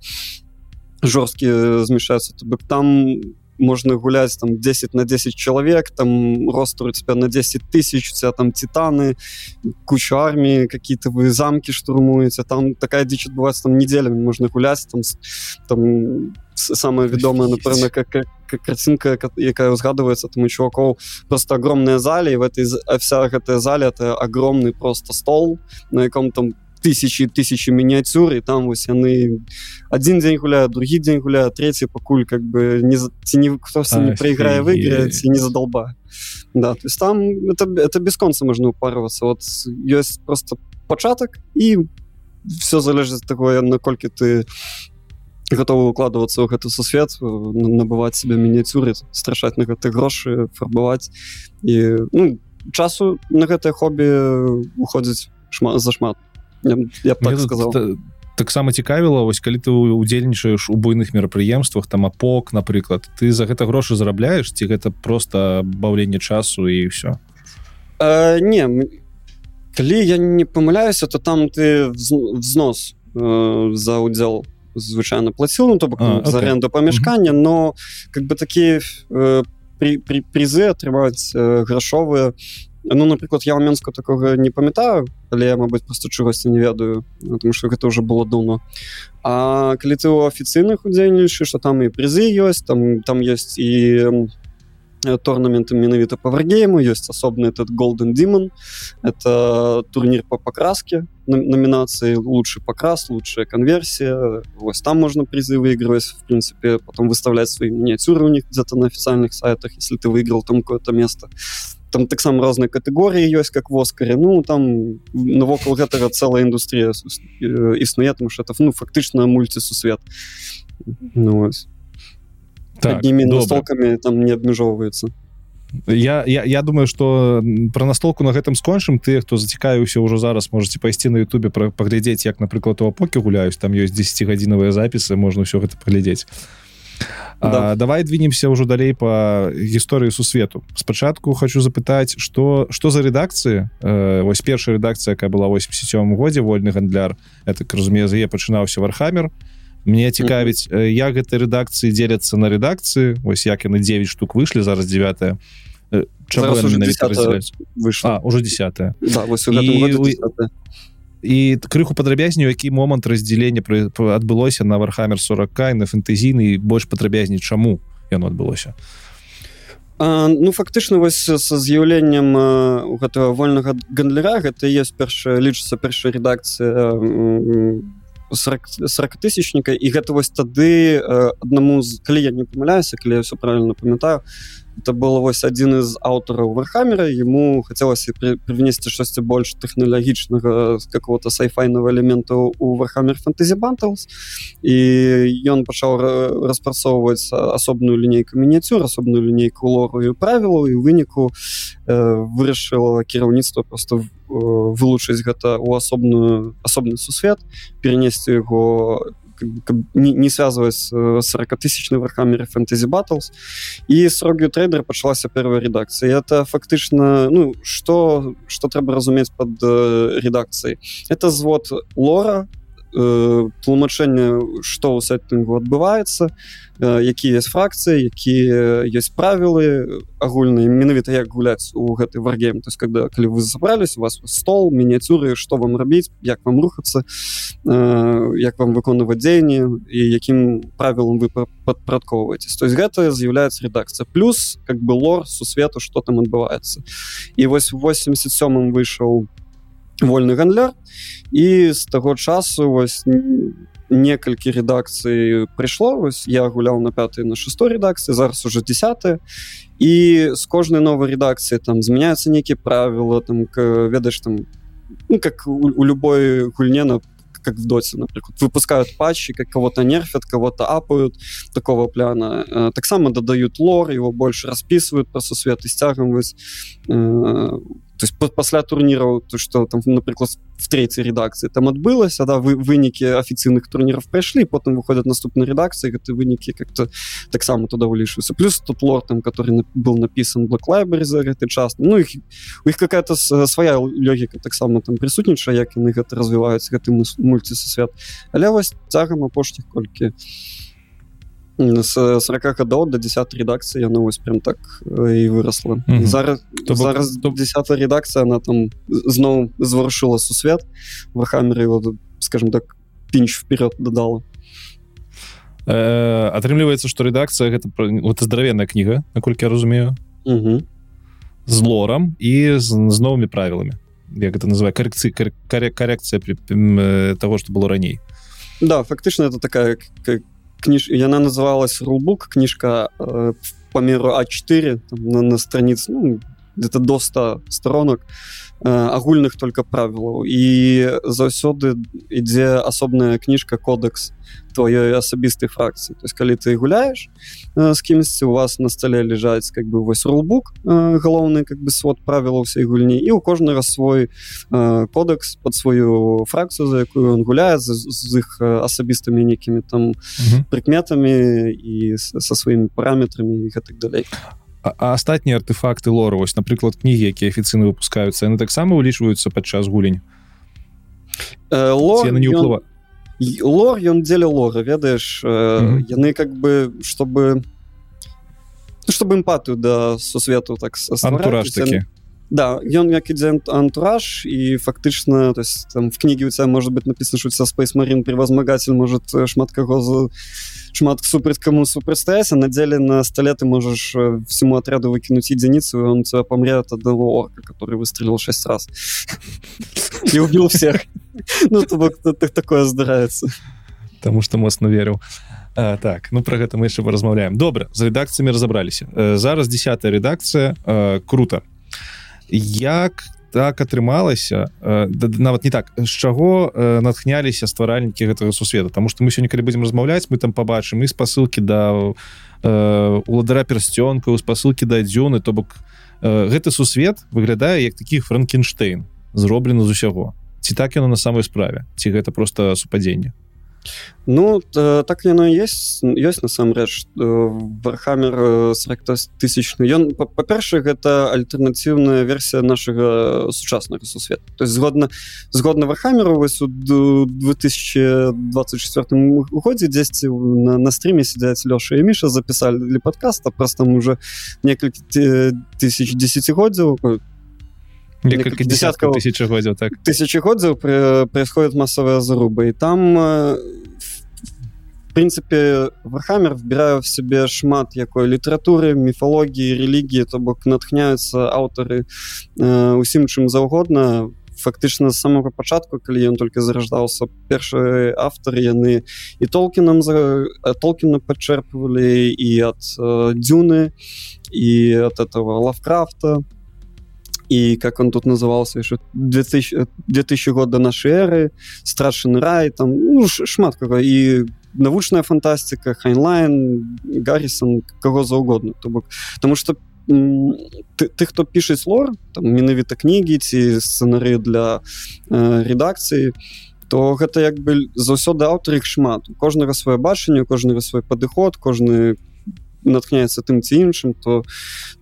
жорсткі змяшаюцца то бок там можна гуляць там 10 на 10 чалавек там росту тебя на 10 тысяч у тебя там титаны кучу армії какие-то вы замки штурмуеце там такая дзіч адбываецца там неделями можна гуляць там там самая вядомая напэўна как карцінка якая узгадывается там чувакоў просто огромная зале в этой вся гэтая зале это огромный просто стол на яком там тысячи тысячи мініяцюр і там вось яны один дзень гуляю другі дзень гуляю третий пакуль как бы не ці не хто не проиграе выйграць не задолба. Да то есть там это это бесконца можна упарвацца вот ёсць просто пачатак і все залежыць такое наколькі ты готовы укладывацца ў гэты сусвет набываць себе мініяцюры страшаць на гэты грошы фарбаваць і ну, часу на гэтае хобі уходзіць шмат. зашмат я так сказал. таксама цікавіла вось калі ты удзельнічаеш у буйных мерапрыемствах там апок напрыклад ты за гэта грошы зарабляеш ці гэта просто баўленне часу і все э, не калі я не памыляюся то там ты взнос э, за удзел звычайно плаціл ну, то бок а, за аренду памяшкання но как бы такія э, при, при призы атрымаць э, грашовыя ну напрыклад я менску такога не памятаю але я мабыць просто чагосьці не ведаю потому что гэта уже было давно А калі ты у афіцыйных удзельнічаеш что там і призы ёсць там там есть і торнаменты менавіта по варгейму есть асобны этот golden демон это турнір по покраске номинации лучший покрас лучшая конверсия вот там можно призы выигрывать в принципе потом выставлять свои миниатюры у них где-то на официальных сайтах если ты выиграл там какое-то место там таксама розныя катэгорыі ёсць как воскаре ну там навокал гэтага цэлая індустрія існуе там что это ну фактычна мульцісусвет ну, так, настолкамі там не абмяжоўваецца Я, я я думаю что про настолку на гэтым скончым. Ты хто зацікавіўся ўжо зараз можете пайсці на Ютубе пра паглядзець як напрыклад у апоке гуляюсь там ёсць 10гадзінавыя запісы можна ўсё гэта паглядзець. Да. давай двинемся ўжо далей по гісторыі сусвету. Спачатку хочу запытаць что что за редакцыі э, вось першая редакцыя якая была 87 годзе вольны гандляр это разумею за е пачынаўся вархамер мне цікавіць mm -hmm. як гэта редакцыі дзеляцца на редакцыі ось як яны 9 штук выйшлі зараз 9 выйшла уже 10 да, і крыху падрабязню які момант раздзялення адбылося на вархамер 40 на фэнтэзійны больш падрабязней чаму яно адбылося а, ну фактычна вось са з'яўленнем гэтага вольнага гандляра гэта есть першая лічыцца першая редакцыя 40 тысячніка і гэта вось тады аднаму з калі я не памыляюся калі я все правильно памятаю это было вось один из аўтараў вархамера ему хотелось привнести штосьці больш тэхналагічнага какого-то сайфайного элемента у вархамер фэнтэзі банталс і ён пачаў распрацоўваць асобную лінейку мініяцюр асобную лінейку лору і правілу і выніку э, вырашыла кіраўніцтва просто в вылучыць гэта у асобную асобны сусвет перенесці яго не, не связывать с 40-тысячной вархаммере фэнтэзі Battles. І срогю трейдер пачалася первая редакцыя это фактычна ну что что трэба разумець под э, редакцыяй это звод лора тлумачэнне што ў сеттынгу адбываецца якія есть фракцыі якія есть правілы агульныя менавіта як гуляць у гэты варгейм. То есть когда калі вы забрались у вас стол мініяцюры что вам рабіць як вам рухацца як вам выконваць дзеянні і якім правілам вы падпрадковваетесь то есть гэта з'яўляецца редакцыя плюс как бы лор сусвету что там адбываецца. І вось 87 выйшаў вольны гандляр і з таго часу вось не некалькі редакцый прыйшло вось я гуляў на 5 на 6 редакцыі зараз уже 10 і з кожнай новой редакцыі там змяняются нейкія правила там ведаеш там ну, как у, у любой гульне на как в доте напрыклад. Выпускают патчи как кого-то нерфят кого-то апают такого пляна. Э, таксама дадают лор его больше расписывают просто свет и вось э, то есть пасля турніраў то что там напрыклад в третьей редакцыі там адбылася да вы вынікі афіцыйных турніров прайшлі потым выходят наступнай редакцыі гэты вынікі как-то таксама туда вылішваюцца плюс тут лор там который был написан black library за гэты час ну их у іх какая-то свая лёгіка таксама там прысутнічае як яны гэта развіваюць гэты мульцісвет але вось цягам апошніх колькі у с 40 гадоў до 10 редакцыі яна вось прям так і выросла. Mm -hmm. зараз то зараз то... 10 редакцыя она там зноў зварушыла сусвет. Вахамеры его скажем так пінч вперед дадала э, атрымліваецца что редакцыя гэта вот здаравенная кніга наколькі я разумею mm -hmm. з лорам і з, з новымі правіламі як это называю карекцыі карекцыя того что было раней да фактычна это такая как кніж яна называлась рулбук кніжка э, по меру а4 на, на страниц ну, где-то до 100 сторонок агульных только правілаў і заўсёды ідзе асобная кніжка кодекс твоей асабістай фракцыі то есть калі ты гуляешь э, с кімсьці у вас на столе лежаць как бы вось рулбук э, галоўны как бы свод правіла ўсей гульні і у кожнага свой э, кодекс под сваю фракцыю за якую он гуляе з, з іх асабістымі нейкімі там прыкметамі і со сваімі параметрамі і гэтак далей а астатнія артефакты лору вось напрыклад кнігі якія афіцыйны выпускаюцца яны таксама улічваюцца падчас гулень э, не ўплыва лор ён дзеля лора ведаеш э, mm -hmm. яны как бы чтобы ну, чтобы эмпатыю да сусвету так антураж такі да ён як ідзе антураж і фактычна то есть там в кнігі у тебя может быть написано что са спейс марин превозмагатель может шмат каго за шмат супраць кому супрацьстаяся на деле на столе ты можешь э, всему отряду выкинуть единицу и он тебя помрет от одного орка который выстрелил шесть раз и убил всех ну такое здарается потому что моцно верыў так ну про гэта мы яшчэ размаўляем добра за редакцыямі разабраліся э, зараз десятая редакцыя э, круто Як так атрымалася э, нават не так з чаго э, натхняліся стваральнікі гэтага сусвета. Тому что мы сёння калі будзем размаўляць мы там побачым і спасылкі да э, уладара персцёнка у спасылкі да дзёны то бок э, гэты сусвет выглядае як такі франкенштейн зроблена з усяго. Ці так яно на самой справе ці гэта просто супадзенне Ну так яно есть ёсць насамрэч вархамер 40 тысяч ён па-першае гэта альтэрнатыўная версія нашага сучаснага сусвета. То есть згодна згодна вархамеру вось у 2024 годзе 10 на, на стриме сядзяць лёша і міша запісалі для подкаста просто там уже некалькі тысяч десятгоддзяў несколько десятков тысячегоддзяў так. тысячегоддзяў происходит массовая заруба. И там э, в принципе вархаммер вбираю в себе шмат якой літаратуры міфології релігії то бок натхняются аўтары э, усім чым заўгодна фактычна з самого пачатку калі ён только зараждаўся першыя аўтары яны і толкінам за толкіна падчэрпвалі і ад э, дзюны і от этого лавкрафта. то и как он тут назывался еще 2000 2000 год до нашей эры страшный рай там ну, шмат кого и навучная фантастика хайнлайн гаррисон кого за угодно то бок потому что ты, ты хто пішаць лор там менавіта кнігі ці сцэнары для э, редакцыі то гэта як бы заўсёды аўтар іх шмат. У кожнага свае бачанне кожнага свой падыход кожны наткняецца тым ці іншым то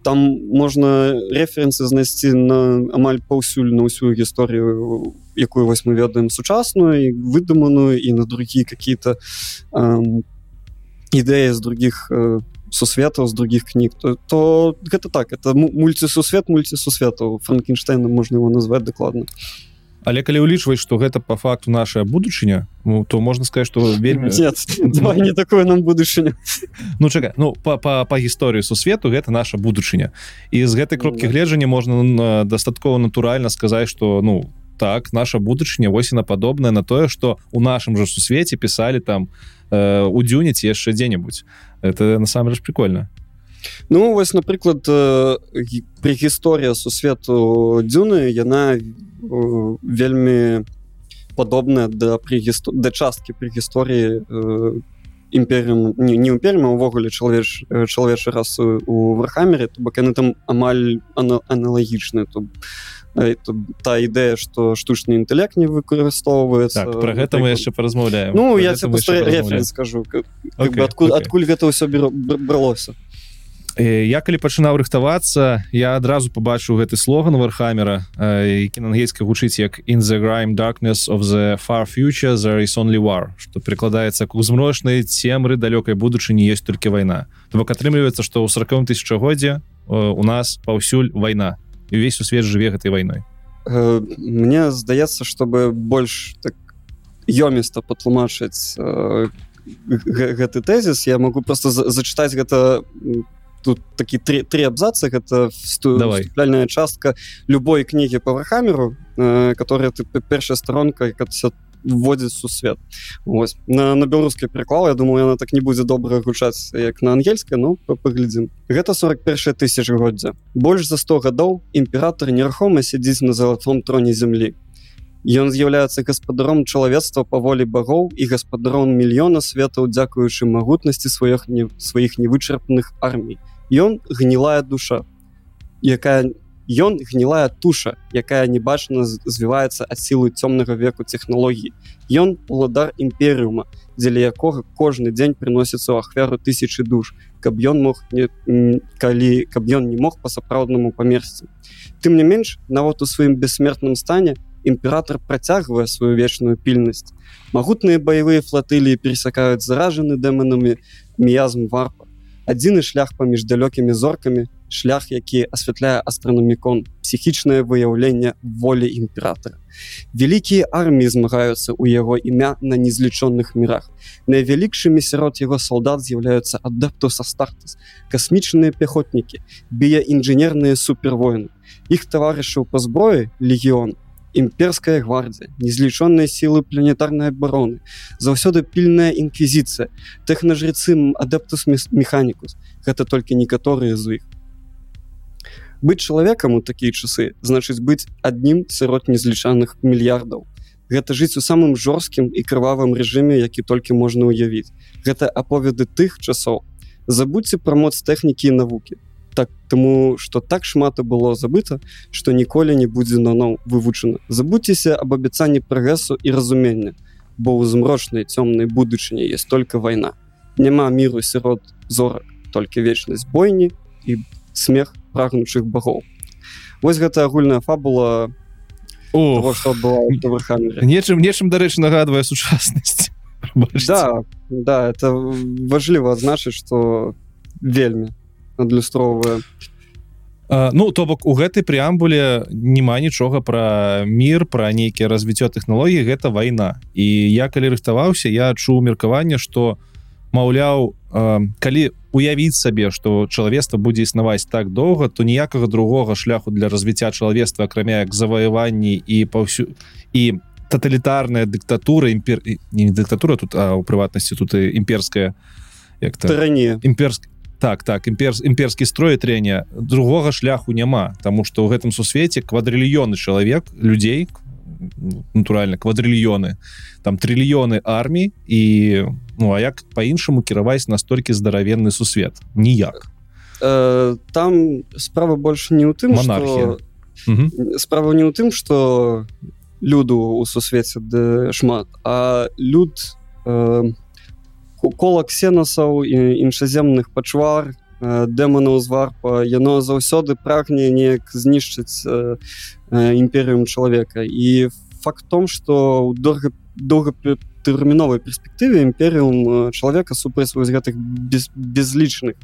там можна рэферэнсы знайсці на амаль паўсюль на ўсю гісторыю якую вось мы ведаем сучасную выдуманую і на другие какие-то э, ідэі з других э, сусветаў з других кніг. То, то гэта так это мульцісусвет мульцісусветаў. Франкенштейна можна его назвать дакладна але калі ўлічваць что гэта по факту наша будучыня ну, то можна сказать что вельмі не такое нам будучыня ну чакай ну по па, па гісторыі сусвету гэта наша будучыня. І з гэтай кропкі гледжання можна дастаткова натуральна сказаць что ну так наша будучыня восьна падобная на тое что у нашым жа сусвеце писали там э, у дзюніць яшчэ дзе-небудзь это насамрэч прикольно Ну вось напрыклад пры гісторыя сусвету дзюны яна вельмі падобная да прыгісто... да часткі пры гісторыі імперыум не, не імперма увогуле чалавеч чалавечы расы у вархамере то бок яны там амаль аналагічны то та ідэя что штучны інтэлект не выкарыстоўваецца так, про гэта мы яшчэ паразмаўляем Ну я скажу. Okay, адкуль, okay. адкуль гэта ўсё бралося я калі пачынаў рыхтавацца я адразу побачыў гэты слоган вархамера які на ангельскай гучыць як in the grime darkness of the far future there is only war что прикладаецца к узмрочнай цемры далёкай будучыні есть толькі вайна то бок атрымліваецца што ў сороком тысячагоддзе у нас паўсюль вайна і увесь у свет жыве гэтай вайной. Мне здаецца чтобы больш так ёміста патлумачыць гэты тэзіс я могу просто зачытаць гэта тут такі три, три абзацы гэта давайальная частка любой кнігі по вархамеру э, которая ты першая сторонка все вводзіць сусвет Вось на, на беларускай прыклал Я думаю яна так не будзе добра гучаць як на ангельскай Ну паглядзім гэта 41 тысячгоддзя больш за 100 гадоў імператор нерухома сядзіць на залатом троне зямлі Ён з'яўляецца гаспадаром чалавецтва па волі багоў і гаспадаром мільёна светаў дзякуючы магутнасці сваіх не сваіх невычарпаных армій. Ён гнілая душа якая ён гнілая туша якая не бачана звіваецца ад сілы цёмнага веку технологій ён уладар імперыума дзеля якога кожны дзень приносіцца ў ахвяру тысячи душ каб ён мог не калі каб ён не мог по-сапраўднаму памерці тым не менш нават у сваім бессмертным стане імператор працягвае сваю вечную пільнасць магутныя баявыя флатылі пересякаюць заражаны дэманамі міязм варпа. Адзіны шлях паміж далёкімі зоркамі шлях які асвятляе астранамікон псіхічнае выяўленне волі імператора вялікія арміі змагаюцца ў яго імя на незлічоных мірах найвялікшымі сярод яго салдат з'яўляюцца адэпту са стартас касмічныя пехотнікі бія інжынерныя супервоіны іх таварышаў па зброі легіон імперская гвардія незлічоныя сілы планетарнай абароны заўсёды пільная інквізіцыя тэхнажрыцым адэптус механікус. Гэта толькі некаторыя з іх. Быць чалавекам у такія часы значыць быць адным сырот незлічаных мільярдаў. Гэта жыць у самым жорсткім і крывавым рэжыме які толькі можна ўявіць. Гэта аповеды тых часоў. Забудьце пра моц тэхнікі і навукі так тому что так шмат і было забыта что ніколі не будзе наноў вывучана. Забудьцеся об абяцанні прагрэсу і разумення бо ў змрочнай цёмнай будучыні есть только вайна. Няма міру сярод зорак толькі вечнасць бойні і смех прагнучых багоў. Вось гэта агульная фабула нечым нечым дарэчы нагадвае сучаснасць. Да, да это важліва адзначыць что вельмі адлюстроўвае Ну то бок у гэтай преамбуле няма нічога пра мір пра нейкія развіццё тэхналогій гэта вайна. І я калі рыхтаваўся я адчуў меркаванне что маўляў калі уявіць сабе что чалавецтва будзе існаваць так доўга то ніякага другога шляху для развіцця чалавецтва акрамя як заваяванні і паўсю і тоталітарная дыктатура імпер не дыктатура тут а у прыватнасці тут і імперская як ранее імперск так так імперс імперскі строй трэння другога шляху няма тому что ў гэтым сусвеце квадрыльёны чалавек людзей натуральна квадрыльёны там трыльёны армій і ну а як по-іншаму кіраваць настолькі здаравенны сусвет? Ніяк. Э, там справа больше не у тым монархія. Что... справа не ў тым что люду у сусвеце шмат а люд э, кола ксенасаў і іншаземных пачвар дэманаў з варпа яно заўсёды прагне неяк знішчыць імперыум чалавека. І факт том что у доўга доўгатэрміновай перспектыве імперыум чалавека супраць вось гэтых без, безлічных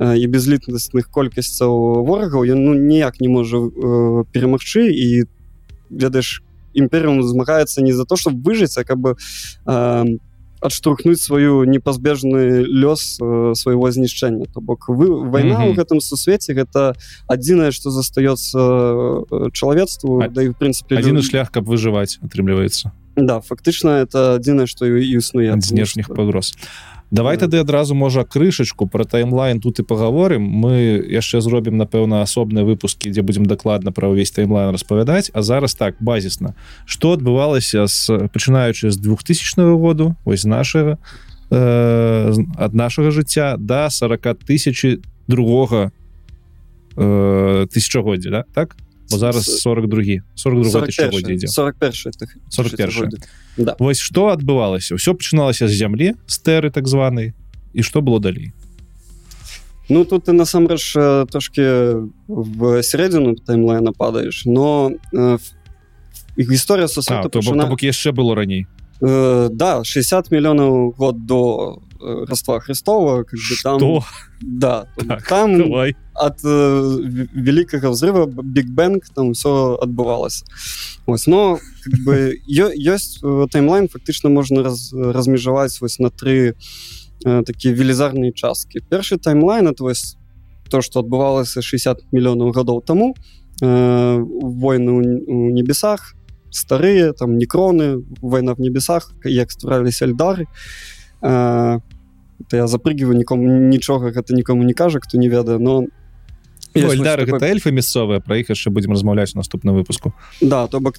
і безлітнасных колькасцяў ворагаў ён ну ніяк не можа перамагчы. І ведаеш імперыум змагаецца не за то чтобы выжыць а каб бы э, адштурхнуць сваю непазбежны лёс э, свайго знішчэння то бок вы вайна ў гэтым сусвеце гэта адзінае што застаецца э, чалавецтву да і в прынцыпе адзіны шлях каб выжываць атрымліваецца да фактычна это адзінае што існуе ад знешніх пагроз давай тады адразу можа крышачку про таймлайн тут і паговорым мы яшчэ зробім напэўна асобныя выпускі дзе будзем дакладна пра ўвесь таймлайн распавядаць а зараз так базісна что адбывалася з пачынаючы з 2000 году вось нашага э, ад нашага жыцця до да 40 тысяч другога э, тысячагоддзя да? так Бо зараз 42 42 41, 41 да. Вось што адбывалася ўсё пачыналася з зямлі стэры так званай і што было далей Ну тут ты насамрэч трошки в сярэдзіну таймлайна падаеш но э, гісторыя со пачына... яшчэ было раней э, да 60 мільёнаў год до раства Христова как бы там Что? да так, там давай. от э, великага взрыва биг бэнк там все адбывалось ось но как бы ёсць э, таймлайн фактычна можна раз, размежаваць вось на три э, такія велізарныя часткі першы таймлайн это вось то что адбывалася 60 мільёнаў гадоў таму э, войны у небесах старыя там некроны война в небесах як ствараліся альдары э, я запрыгиваю нікому нічога гэта нікому не кажа хто не ведае но Эльдары такой... гэта эльфы мясцовыя пра іх яшчэ будзем размаўляць наступным выпуску. Да то бок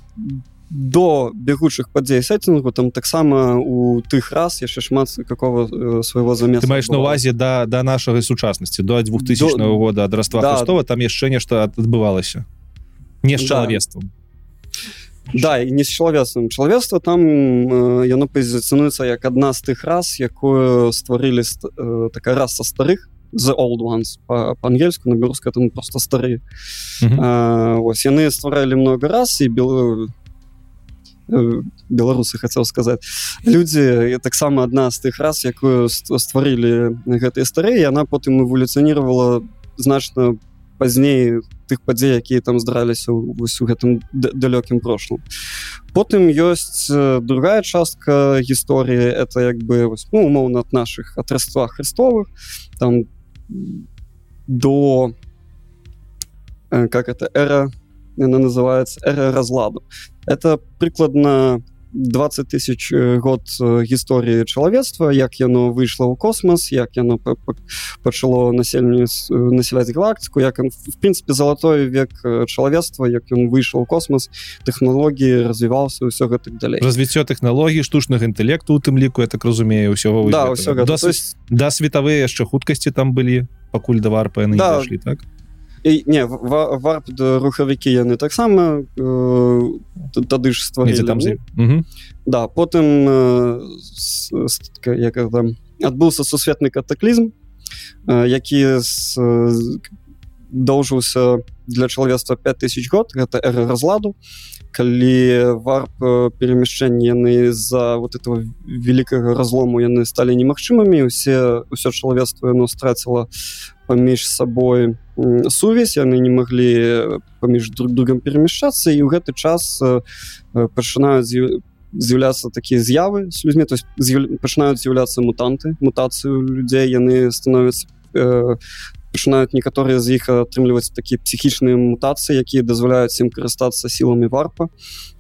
до бегучых падзей сеттингу там таксама у тых раз яшчэ шмат какого э, свайго замеса маеш на увазе да да нашага сучаснасці до 2000 до... года ад раства да. Христова там яшчэ нешта адбывалася не з чалавествам да і не з чалавецтвам чалавецтва там э, яно пазіцыянуецца як адна з тых раз якую стварылі э, такая раса старых the old ones по-ангельску на беларускай там просто стары ось яны стваралі много раз і бел беларусы хотел сказать. Люди таксама адна з тых раз якую стварылі гэтыя старыя яна потым эволюцыянировала значна пазней тых падзей якія там здраліся вось у гэтым далёкім прошлым. Потым ёсць другая частка гісторыі это як бы вось, ну, умоўна от наших атрыства христовых там до э, как это эра она называется эра разладу это прыкладна 20 тысяч э, год э, гісторыі чалавецтва як яно выйшло ў космос як яно пачало насельніц населяць галактику як в принципе золотой век чалавецтва як ён выйшаў космос технологлогі развіваўся ўсё гэтак далей развіццё технологій штучных інтэлекту у тым ліку я так разумею ўсё да, ўсё да, есть... да светавыя яшчэ хуткасці там былі пакуль да варпа да. так і, не варп рухавікі яны таксама э, тады ж стварілі там угу. да потым э, як там адбыўся сусветны катаклізм э, які з доўжыўся для чалавецтва 5000 год гэта эра разладу калі варп перамяшчэнні яны з-за вот этого великкага разлому яны сталі немагчымымі усе ўсё чалавецтва яно страціла паміж сабой сувязь яны не маглі паміж друг другом перамяшчацца і ў гэты час пачынаюць з'яўляцца такія з'явы з людзьмі то есть пачынаюць з'яўляцца мутанты мутацыю людзей яны становяцца пачынаюць некаторыя з іх атрымліваць такія псіхічныя мутацыі якія дазваляюць ім карыстацца сіламі варпа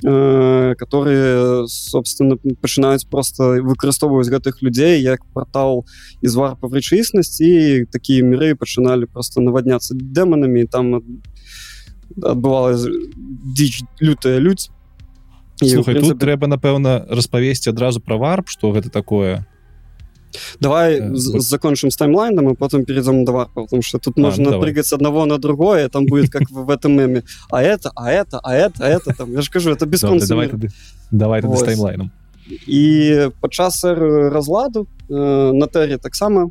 э, которые собственно пачынаюць просто выкарыстоўваюць гэтых людзей як портал из варпа в рэчаіснасці і такія міры пачыналі просто навадняцца дэманамі там адбывалась дзіч лютая людзь Слухай, принципе... тут трэба напэўна распавесці адразу пра варп что гэта такое давай э, вот. закончим с таймлайном и потом перейдем до варпа, потому что тут а, можно давай. прыгать с одного на другое, там будет как в этом меме. А это, а это, а это, а это, там, я же скажу, это без. Давай, давай с таймлайном. І падчас разладу э, на тэры таксама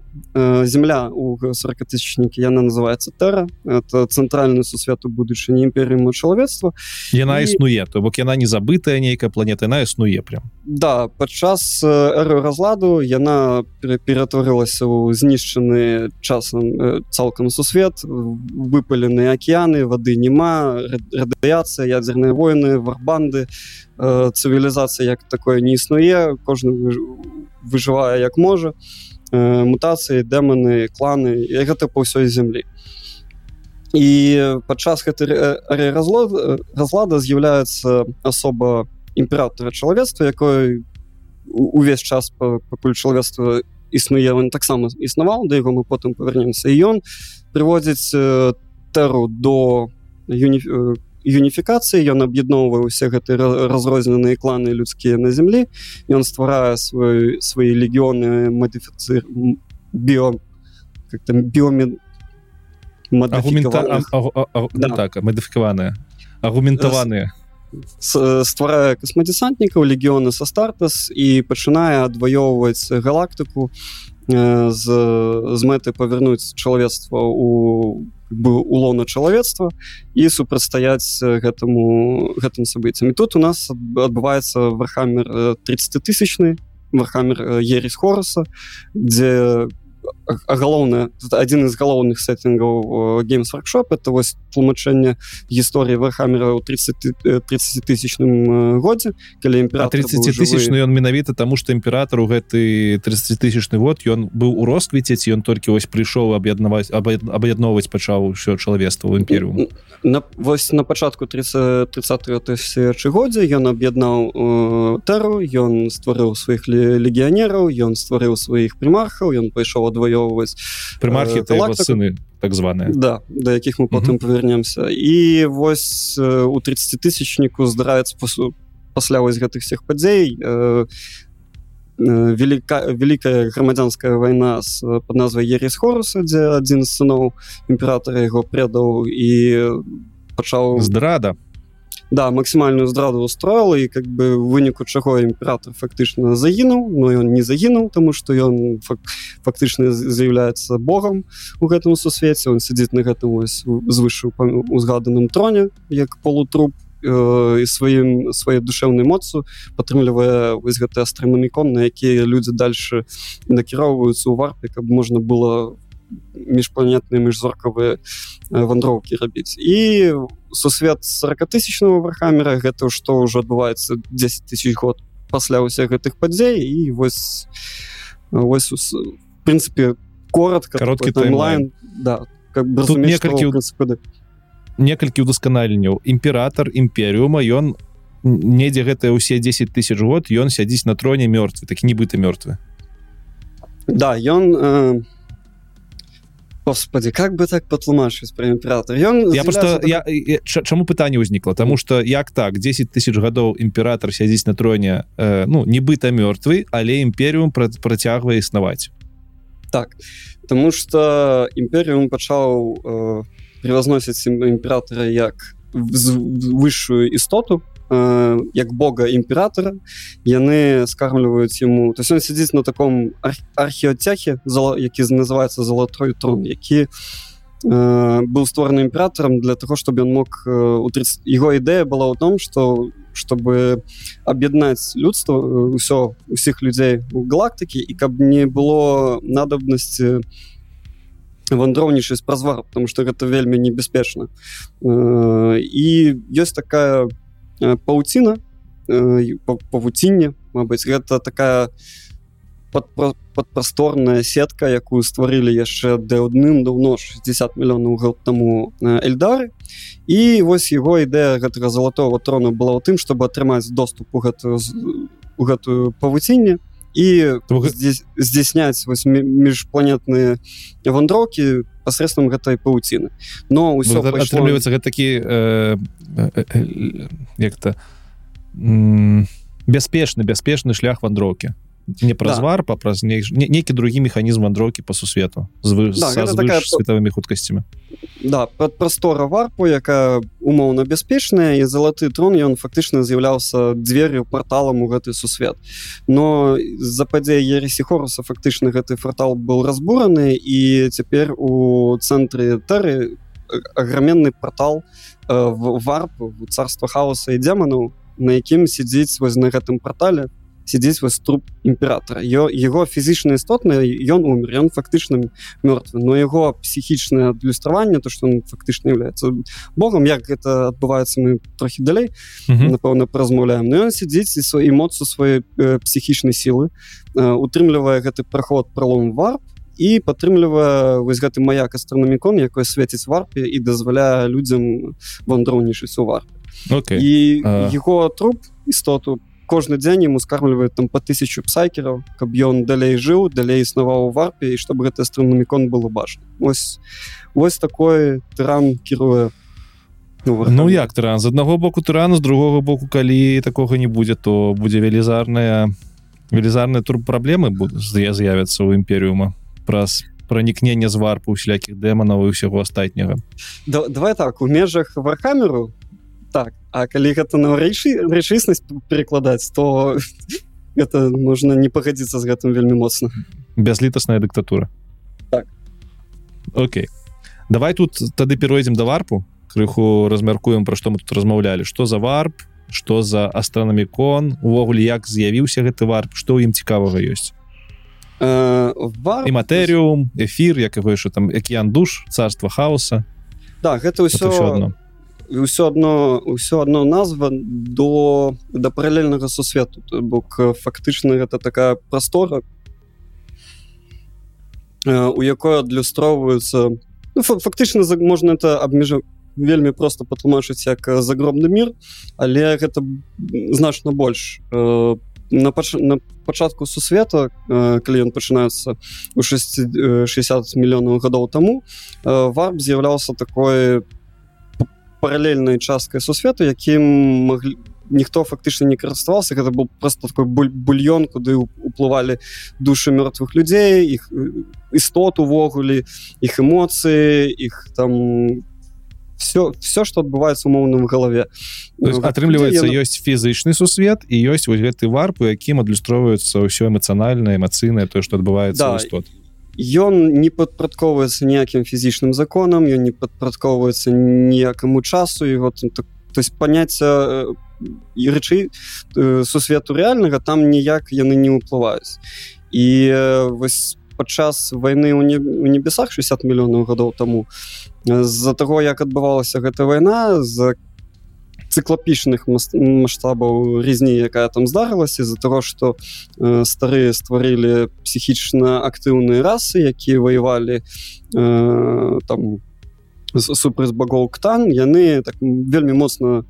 земля у 40тысячнікі яна называется тэра это цэнтральны сусвет у будучыні імперыуму чалавецтва яна І- існуе то бок яна не забытая нейкая планета яна існуе прям. Да падчас эры разладу яна ператварылася ў знішчаны часам цалкам сусвет выпалены акеаны вады няма ра- радыяцыя ядзерныя войны варбанды цывілізацыя як такое не існуе кожны выж- выжывае як можа мутацыі дэманы кланы і гэта па ўсёй зямлі і падчас гэтай разлад разлада з'яўляецца асоба імператора чалавецтва якой у- увесь час па- пакуль чалавецтва існуе ён таксама існаваў да яго мы потым павернемся і ён прыводзіць тэру до юні юніфікацыі. Ён аб'ядноўвае ўсе гэты ра- разрозненыя кланы людскія на зямлі. Ён стварае свой свае легіёны мадыфіцыр м, біо как там біомен мадыфікаваныя аргументаваныя стварае касмадесантнікаў легіёны са стартас і пачынае адваёўваць галактыку э, з, з мэты павярнуць чалавецтва у бы улона чалавецтва і супрацьстаяць э, гэтаму гэтым сабыццям. І тут у нас адб- адбываецца вархамер 30 тысячны вархамер ересь хораса дзе а- галоўнае адзін з галоўных сеттингаў геймс workshop. Это вось тлумачэнне гісторыі вархамера ў 30 30 тысячным годзе калі імператор 30 быў жывы. тысячны ён менавіта таму што імператор у гэты 30 тысячны год ён быў у росквіце ці ён толькі вось прыйшоў аб'яднаваць аб'яд- аб'ядноўваць пачаў ўсё чалавецтва ў імперыум на вось на пачатку 30 30 тысячагоддзя ён аб'яднаў э, тэру ён стварыў сваіх ле- легіянераў ён стварыў сваіх прымархаў ён пайшоў адваёўваць прымархі Э, галактыку- сыны так званыя да да якіх мы потым павернемся і вось у 30 тысячніку здараецца пасля вось гэтых всех падзей э, велика вялікая грамадзянская вайна з э, под назвай ересь хоруса дзе адзін з сыноў імператора яго предаў і пачаў здрада да максімальную здраду устроил і как бы выніку чаго імператор фактычна загінуў но ён не загінуў тому что ён фак, фактычна з'яўляецца богом у гэтым сусвеце он сядзіць на гэтым вось звышу узгаданым троне як полутруп э, і сваім сваёй душэўнай моцу падтрымлівае вось гэты астрыманікон на якія людзі дальше накіроўваюцца ў варпе каб можна было міжпланетныя міжзоркавыя э, вандроўкі рабіць. І сусвет 40 тысячного вархамера гэта што ўжо адбываецца 10 тысяч год пасля ўсіх гэтых падзей і вось вось ус- в прынцыпе коротко Кароткі такой таймлайн. Да как бы што, некалькі- да. некалькі ўдасканаленняў імператор імперыума ён недзе гэтыя ўсе 10 тысяч год ён сядзіць на троне мёртвы такі нібыта мёртвы. Да ён э, Господи, как бы так патлумачыць про імператор ён я просто я, я чаму пытанне ўзнікла тому что як так? 10 тысяч гадоў імператор сядзіць на троне э, ну нібыта мёртвы але імперыум пра- працягвае існаваць так тому что імперыум пачаў э, превазносіць ім- імператора як высшую істоту э, як бога імператора яны скармліваюць ему то есть он сядзіць на таком ар археоцяхе зала які называется золотой трон які э, быў створаны імператором для того чтобы ён мог э, у 30 его ідэя была ў том что чтобы аб'яднаць людство ўсё усіх людзей у галактыкі і каб не было надобнасці вандроўнічаць праз вар потому что гэта вельмі небяспечна. І ёсць такая э, пауціна э, па- павуцінне Мабыць гэта такая падпра- падпрасторная сетка якую стварылі яшчэ даўным даўно 60 мільёнаў год таму эльдары. І вось его ідэя гэтага залатого трона была ў тым чтобы атрымаць доступ у гэтую гэтую павуцінне гэ- здесь здзяйсняць вось мі- міжпланетныя вандроўкі пасредствам гэтай пауціны но ўсё пайшло- атрымліваецца гэта такі э, э, э, як-то м, бяспечны бяспечны шлях вандроўкі не праз Да. варп а праз не, не, нейкі другі механізм вандроўкі по сусвету з вы, Да, са гэта такая- светавымі хуткасцямі да пад прастора варпу якая умоўна бяспечная і залаты трон ён фактычна з'яўляўся двер'ю порталам у гэты сусвет. Но за падзея ересі хоруса фактычна гэты фартал был разбураны і цяпер у цэнтры тары аграменны портал э, в варп царства хаоса і демонаў на якім сядзіць вось на гэтым портале сядзіць вось труп імператора Ё, яго фізічна істотна ён умер ён фактычна мёртвы но яго псіхічнае адлюстраванне то что он фактычна является богом як гэта адбываецца мы трохі далей Мгм. напэўна паразмаўляем но ён сядзіць і свой эмоцыю свае э, псіхічнай сілы э, утрымлівае гэты праход пролом варп і падтрымлівае вось гэты маяк астранамікон якой свеціць варпе і дазваляе людзям вандроўнічаць у варп. Окей. І А. яго труп істоту кожны дзень ему скармліваюць там по тысячу псайкераў каб ён далей жыў далей існаваў у варпе і чтобы гэты астранамікон было бачна. Ось вось такой тыран кіруе Ну вархаммер. як тыран? З аднаго боку тыран з другого боку калі такога не будзе то будзе велізарная велізарная тур праблемы будуць з'явяцца ў імперыума праз пранікнення з варпу усялякіх дэманаў і ўсяго астатняга. Да, давай так у межах вархамеру так а калі гэта на рэчы рэчыснасць перакладаць то это можна не пагадзіцца з гэтым вельмі моцна. Бязлітасная дыктатура. Так. Окей. Давай тут тады перайдзем да варпу крыху размяркуем пра што мы тут размаўлялі. Што за варп што за астранамікон увогуле як з'явіўся гэты варп што ў ім цікавага ёсць? Э, вар... і матэрыум эфір як яго яшчэ там акіян душ царства хаоса да гэта ўсё ўсё одно і ўсё одно ўсё одно назва до да паралельнага сусвету. Бок фактычна гэта такая прастора у якой адлюстроўваюцца ну, фа- фактычна можна это абмежа вельмі просто патлумачыць як загробны мір але гэта значна больш. Э, на, пач... на пачатку сусвета э, калі ён пачынаецца у 6 э, 60 мільёнаў гадоў таму э, варп з'яўляўся такой паралельнай часткай сусвету якім маглі ніхто фактычна не караставаўся гэта был просто такой буль бульён куды уплывалі душы мёртвых людзей іх істот увогуле іх эмоцыі іх там все все что адбываецца умоўным галаве То есть, Ну, атрымліваецца людзей, ёсць фізычны сусвет і ёсць вось гэты варп у якім адлюстроўваецца ўсё эмацыянальна эмацыйнае тое што адбываецца Да, істот ён не падпрадковваецца ніякім фізічным законам ён не падпрадковваецца ніякаму часу его там так- то есть паняцця і рэчы э, сусвету рэальнага там ніяк яны не ўплываюць і э, вось падчас войны ў не, у небесах 60 мільёнаў гадоў таму э, з-за таго як адбывалася гэта вайна за цыклапічных мас- маштабаў різні якая там здарылася з-за того что э, старыя стварылі псіхічна актыўныя расы якія ваявалі э, там супраць багоў ктан яны так вельмі моцна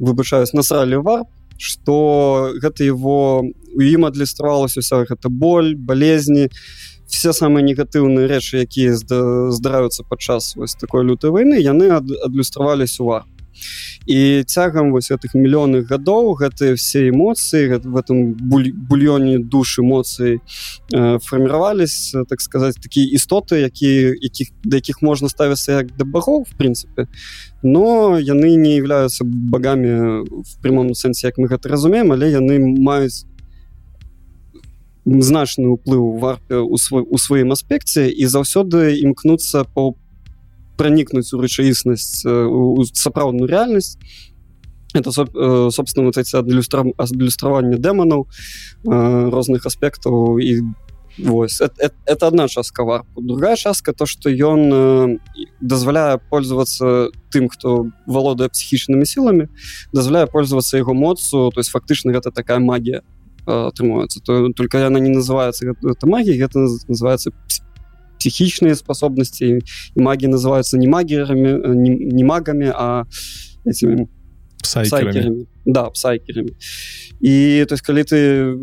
выбачаюць насралі вар что гэта его у ім адлюстравалася вся гэта боль болезні все самыя негатыўныя рэчы якія зда- здараюцца падчас вось такой лютой войны яны ад- адлюстраваліся у вар і цягам вось гэтых мільённых гадоў гэтыя все эмоцыі в этом буль, бульёне душ эмоцыі э, фарміравались так сказать такія істоты якія якіх да якіх можна ставіцца як да багоў в прынцыпе. Но яны не являются богамі в прямом сэнсе як мы гэта разумеем але яны маюць значны ўплыў варпе у свой у сваім аспекце і заўсёды імкнуцца по пранікнуць у рэчаіснасць э, у сапраўдную рэальнасць это э, собственно вот эти адлюстра- адлюстраванне дэманаў э, розных аспектаў і вось это, это, это одна частка варпу другая частка то что ён э, дазваляе пользоваться тым хто валодае псіхічнымі сіламі дазваляе пользоваться его моцу то есть фактычна гэта такая магія э, атрымуецца то только яна не называется гэта, гэта магія гэта наз- называется пс- психічныя способности і магі называются не магіями не, не магами а этими псайкерамі псайкерами да псайкерами і то есть калі ты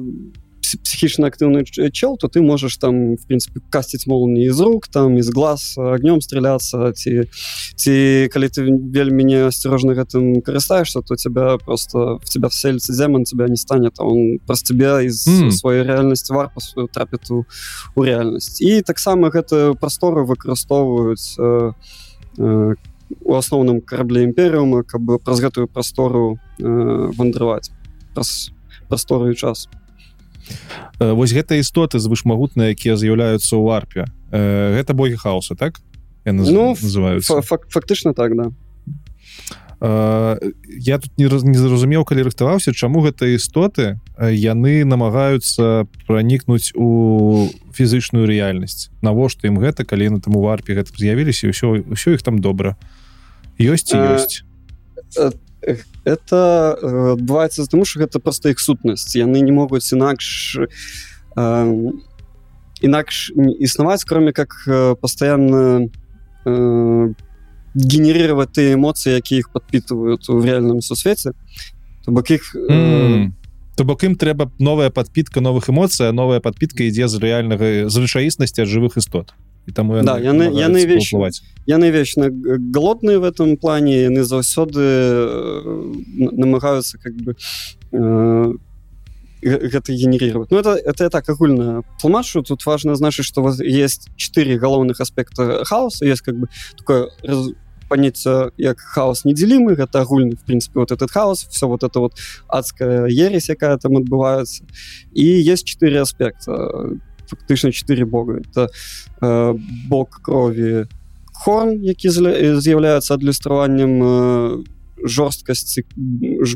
психічна актыўны чел то ты можешь там в принципе касціць молнии из рук там из глаз огнем стреляться ці ці калі ты вельмі не асцярожна гэтым карыстаешься то тебя просто в тебя вселится демон тебя не станет он про тебя из mm. своей реальности варпа свою трапит у, у реальнасць і таксама гэта прасторы выкарыстоўваюць э, э, у асноўным карабле імперыума каб праз гэтую прастору э, вандраваць праз прасторы час э, Вось гэта істоты звышмагутныя якія з'яўляюцца ў арпе. Э, гэта богі хаоса так? Ну, называются фак фактычна так да. Uh, я тут не, не зразумеў калі рыхтаваўся чаму гэта істоты яны намагаюцца пранікнуць у фізычную рэальнасць навошта ім гэта калі на там у варпе гэта з'явіліся ўсё ўсё іх там добра. Ёсць ёсць это адбываецца тому что гэта просто іх сутнасць яны не могуць інакш інакш існаваць кроме как постоянно генерировать те эмоции якія их подпитывают в реальном сусвеце то бок их mm. то бок ім трэба новая подпитка новых эмоцый новая подпитка ідзе з рэальнага з рэчаіснасці жывых істот і там да, яны яны вечнаваць яны вечна голодные в этом плане яны заўсёды намагаюцца как бы э, гэта генерировать. Ну это это так агульна тлумачу. Тут важно значит что вас есть четыре галоўных аспекта хаоса. Есть как бы такое раз, понятие як хаос неделимый это агульный в принципе вот этот хаос все вот это вот адская ересь якая там отбывается и есть четыре аспекта фактычна четыре бога. Это э, бог крови хорн які з'яўляется адлюстраваннем э, жорсткасці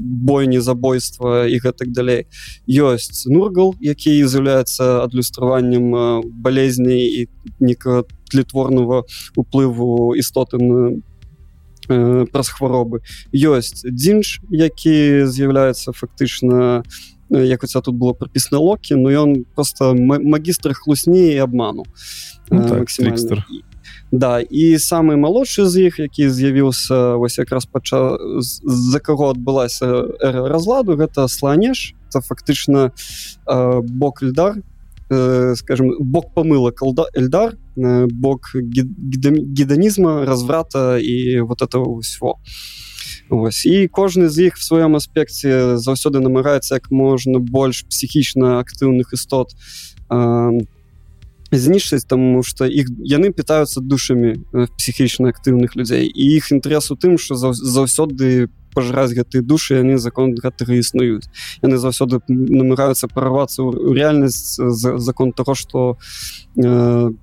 бойні забойства і гэтак далей. Ёсць нургал які з'яўляецца адлюстраваннем балезней і некага тлетворного уплыву істоты на праз хваробы ёсць дзінж які з'яўляецца фактычна э, як уця тут было прапісна локі но ён просто магістр хлусні і обману ну, так, Да і самы малодшы з іх які з'явіўся вось якраз пача з-за каго адбылася разладу гэта сланеш. Это фактычна э, бок льдар э, скажем бок помыла колда эльдар э, бок геданізма разврата і вот этого всего Ось. і кожны з іх в сваём аспекце заўсёды намагаецца як можна больш псіхічна актыўных істот э, знішчыць тому что іх яны пытаются душамі э, псіхічна актыўных людзей і іх інтэрес у тым что заўсёды пожраць гэтыя душы яны закон гэтага існуюць яны заўсёды намагаюцца прорвацца ў рэальнасць за закон того что э, ну,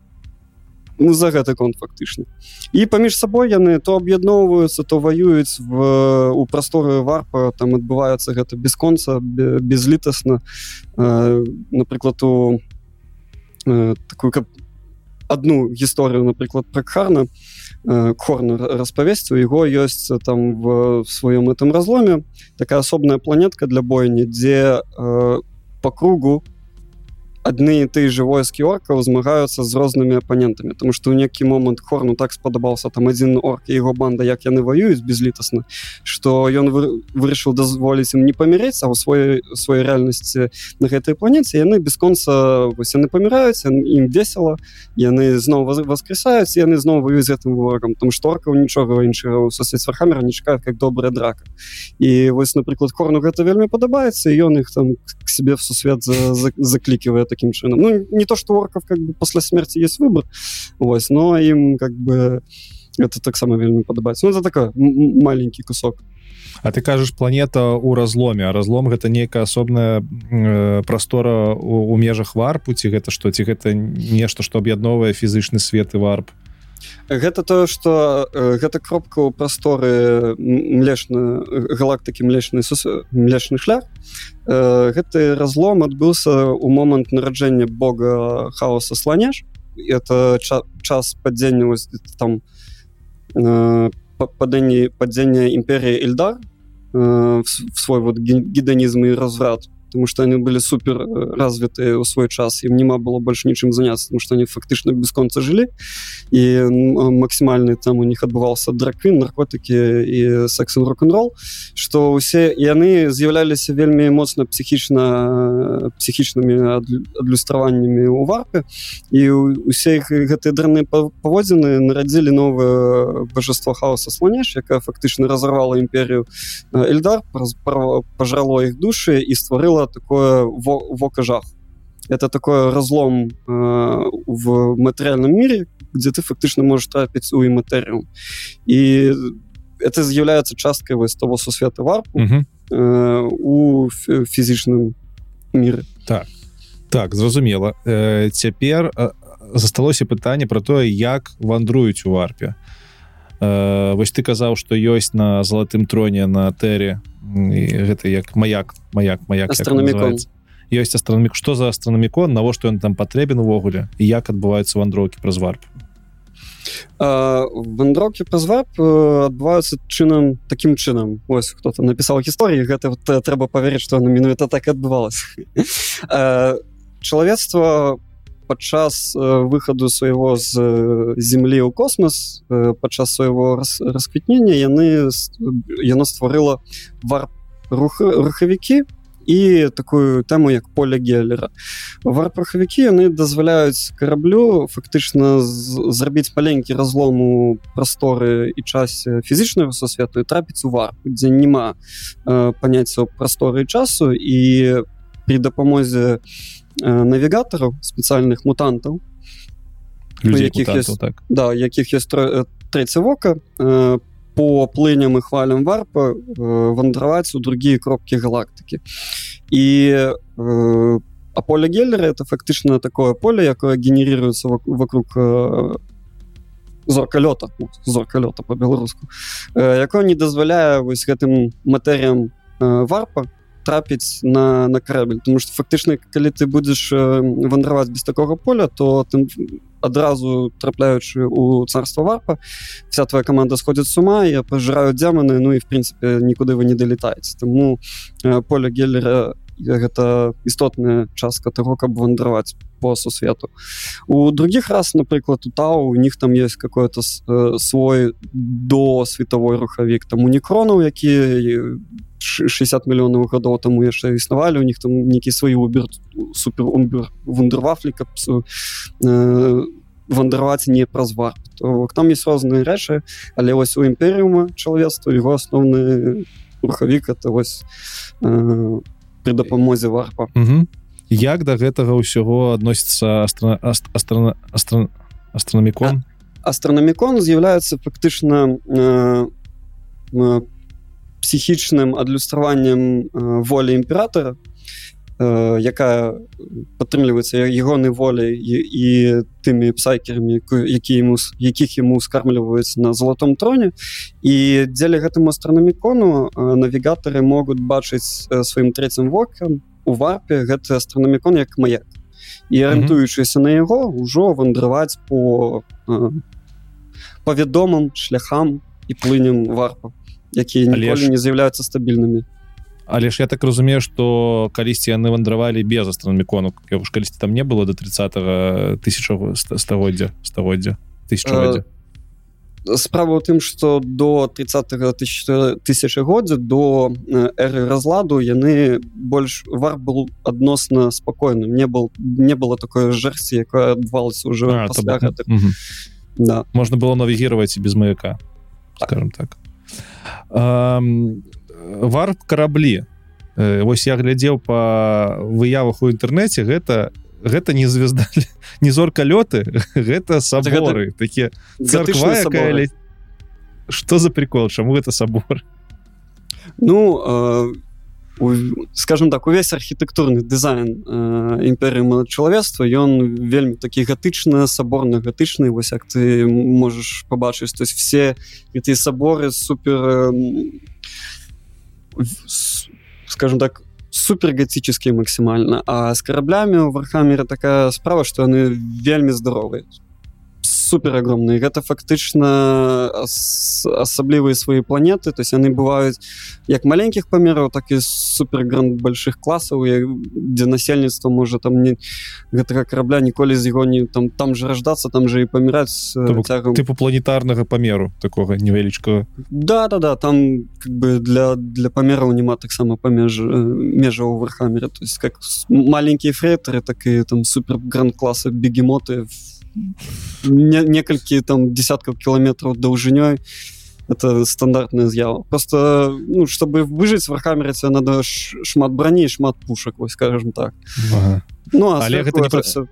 за гэты конт фактычна. І паміж сабой яны то аб'ядноўваюцца то ваююць в у прасторы варпа. Там адбываецца гэта бесконца безлітасна. Э, напрыклад у э, такую каб одну гісторыю напрыклад про харна э, корна распавесці у яго ёсць там в, в сваём этом разломе такая асобная планетка для бойні дзе э, по кругу адны ты же войскі оркаў змагаюцца з рознымі апанентамі тому что ў некі момант хорну так спадабаўся там адзін орк его банда як яны воююць безлітасна что ён вырашыў дазволіць ім не памірець а у сваёй сваёй рэальнасці на гэтай планеце яны бесконца вось яны паміраюць ім весело яны зноў воскресаюць яны зноў воююць гэтым ворагам там шторкаў нічога іншага у сусвет вархамера не чакаюць как добрая драка. І вось напрыклад корну гэта вельмі падабаецца ён іх там к себе в сусвет за, за, закліківае таким чынам ну не то что орков как бы после смерти есть выбор вось но им как бы это таксама вельмі падабаецца ну, это такой маленький кусок. А ты кажаш планета у разломе а разлом гэта нейкая асобная э, прастора у, у межах варпу ці гэта што ці гэта нешта што аб'ядновае фізычны свет і варп гэта тое что э, гэта кропка ў прасторы млечна галактыкі млечны млечны шлях. Э, гэты разлом адбыўся у момант нараджэння бога хаоса сланеж это ча час падзення там э, падэнні падзення імперыі эльдар в свой вот геданізм і разврат потому что они были супер э, развитые у свой час им нема было больше нічым заняться потому что они фактычна бесконца жылі і максімальны там у них адбывался драквін наркотыкі і секс рок-н-рол что усе яны з'яўляліся вельмі моцна псіхічна псіхічнымі адлюстраваннямі у варпе і усе іх гэтыя драны паводзіны нарадзілі новое божество хаоса слонеш якая фактычна разорвала імперію эльдар пожрало іх души і стварыла такое вока жах это такое разлом э, в матэрыяльным мире где ты фактычна можешь трапіць у іматэрыум і это з'яўляецца часткай вось того сусвета варпу Мгм. э, у фі- фізічным міры так. Так зразумела э, цяпер э, засталося пытанне про тое як вандруюць у варпе. Э, вось ты казаў что ёсць на залатым троне на тэры гэта як маяк маяк маяк ёсць астранамік что за астранамікон навошта ён там патрэбен увогуле і як адбываюцца вандроўкі праз варп вандроўкі праз э, адбываюцца чынам такім чынам ось хто-то напісаў гісторыі гэта вот, э, трэба паверыць што на менавіта так і адбывалася чалавецтва падчас выхаду свайго з землі ў космас падчас свайго рас, расквітнення яны яно стварыла варп рух рухавікі і такую тэму як поля геллера варпрахавікі яны дазваляюць караблю фактычна зрабіць маленькі разлом у прасторы і часе фізічнага сусвету і трапіць у варп дзе няма э, паняццяў прасторы часу і при дапамозе навігатараў спецыяльных мутантаў якіх ёсць- так. Да якіх э, трэця вока э, по плыням і хвалям варпа э, вандраваць у другія кропкі галактыкі і э, а поле геллера это фактычна такое поле якое генерируется вок- вокруг э, зоркалёта зоркалёта по-беларуску э, якое не дазваляе вось гэтым матэрыям э, варпа трапіць на на карабель тому что фактычна калі ты будзеш э, вандраваць без такога поля то ты адразу трапляючы у царства варпа. Вся твоя команда сходит с ума я пожираю дзяманы ну і в принципе нікуды вы не далетаеце тому э, поле геллера гэта істотная частка того каб вандраваць по сусвету. У других раз напрыклад у тау у них там есть какой-то э, свой до световой рухавік. Там у некронаў які ш- 60 мільёнаў гадоў таму яшчэ існавалі у них там нейкі свае убер супер умбер вундервафлі каб э, вандраваць не праз варп. То там есть розныя рэчы але вось у імперыума чалавецтва его асноўны рухавік это вось э, при дапамозе варпа. Мгм. як да гэтага ўсяго адносіцца астра... аст... астрана... Астра... астранамікон? Астранамікон з'яўляецца фактычна э, э, псіхічным адлюстраваннем э, волі імператора якая падтрымліваецца ягоны волей і, тымі псайкерамі які ему с- якіх ему скармліваюць на золотом троне і дзеля гэтаму астранамікону навігатары могуць бачыць сваім трэцім вокам у варпе гэты астранамікон як маяк. І арыентуючыся на яго ўжо вандраваць по по вядомым шляхам і плынем варпа якія не з'яўляюцца стабільнымі Але ж я так разумею что калісьці яны вандравалі без астранамікону ж калісьці там не было до 30 тысяч стагоддзя стагоддзя тысячагоддзя справа ў тым что до 30 тысячагоддзя до э, эры разладу яны больш вар был адносна спакойным не был не было такое жэрсці якое адбывалася уже А, пасля гэтых Мгм. да. Можна было навігировать і без маяка скажем так. Ам, варп караблі Э, вось я глядзеў по выявах у інтэрнэце гэта гэта не звезда не зорка лёты гэта саборы такія царква якая ля... что за прикол чаму гэта сабор? Ну э, у- скажем так увесь архітэктурны дызайн э, імперыі чалавецтва ён вельмі такі гатычна саборна гатычны. Вось як ты можаш побачыць то есть все гэтыя саборы супер с- скажем так супер готические максімальна а с караблями у вархамера такая справа что яны вельмі здаровыя супер агромныя гэта фактычна ас асаблівыя свае планеты. То есть яны бываюць як маленькіх памераў так і супер гранд больших класаў дзе насельніцтва можа там не гэтага корабля ніколі з яго не там там же раждацца там же і паміраць цягам... тыпу планетарнага памеру такога невялічкага да да да там как бы для для памераў няма таксама памеж межа ў вархамере то есть как маленькія фрейтары так і там супер гранд класы бегемоты не, некалькі там десяткаў кіламетраў даўжынёй это стандартная з'ява просто ну чтобы выжыць вархамерце надо шмат браней шмат пушак вось скажем так. Ага. ну але гэта не просто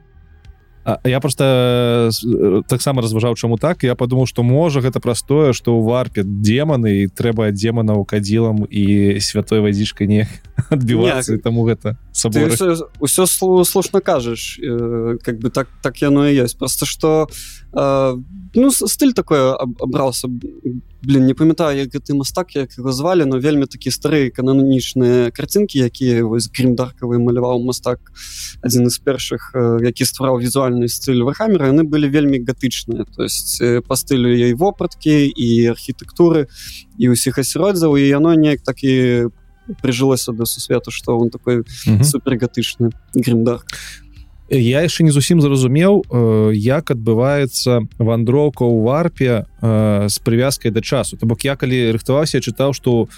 я просто э, таксама разважаў чаму так. Я подумал что можа гэта простое что у варпе демоны і трэба демонаў кадзілам і святой вадзічкай не адбівацца таму гэта ўсё слушна кажаш э, как бы так так яно і есть просто что ну стыль такое абрался блин не памятаю як гэты мастак як его звалі но вельмі такі старыя кананічныя карцінкі якія вось грімдаркавы маляваў мастак адзін з першых які ствараў візуальны стыль вархамера яны былі вельмі гатычныя то есть по стылю ей вопраткі і архітэктуры і ўсіх асяроддзяў і яно неяк такі прыжылася да сусвету что он такой супергатычны грімдар я яшчэ не зусім зразумеў э, як адбываецца вандроўка ў варпе э, з прывязкай да часу. То бок я калі рыхтаваўся чытаў что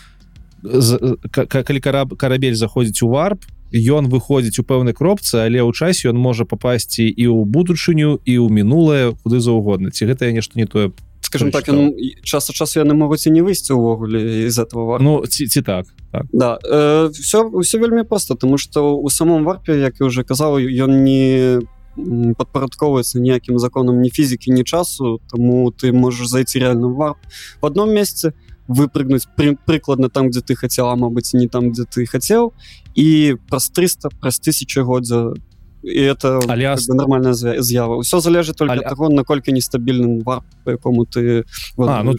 калі караб карабель заходзіць у варп ён выходзіць у пэўнай кропцы але ў часе ён можа папасці і ў будучыню і ў мінулае куды заўгодна. Ці гэта я нешта не тое скажем так ён, час часу яны могуць і не выйсці увогуле из этого вар... ну ці, ці так так. да э, все все вельмі просто тому что у самом варпе як я уже казаў ён не падпарадковваецца ніякім законам ні фізікі ні часу тому ты можешь зайти реально варп. В одном месте выпрыгнуть при, прыкладна там где ты хотела Мабыць не там где ты хотел і праз 300 праз тысяча годзя і это але как бы, нормальная з'ява. Все залежыць только але... таго наколькі нестабільным вар по якому ты а, ну,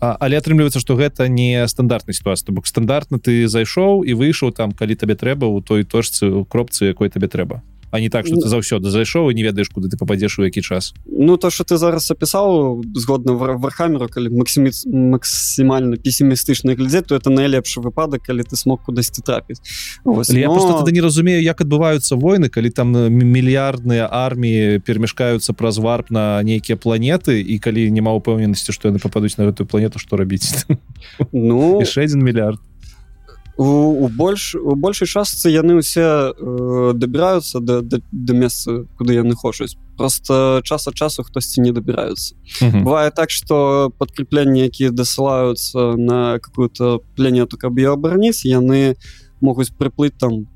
а, але атрымліваецца что гэта не стандартная сітуацыя. Бок стандартна ты зайшоў і выйшаў там калі табе трэба у той точцы у кропцы якой табе трэба а не так что ты заўсёды зайшоў і не ведаеш куды ты попадзеш у які час. Ну то что ты зараз опісаў згодна вархамеру калі максімі максімальна пессімістычна глядзець то это найлепшы выпадак калі ты смог кудысьці трапіць. Ось, я но... просто не разумею як адбываюцца войны калі там мільярдныя арміі перамяшкаюцца праз варп на нейкія планеты і калі няма упэўненасці што яны попадуць на гэтую планету што рабіць. Ну яшчэ один мільярд у, больш у большай частцы яны ўсе э, дабіраюцца да, да, да месца куды яны хочуць. Просто час ад часу хтосьці не дабіраюцца. Бывае так что подкрепленні якія дасылаюцца на какую-то планету каб ее абараніць яны могуць прыплыць там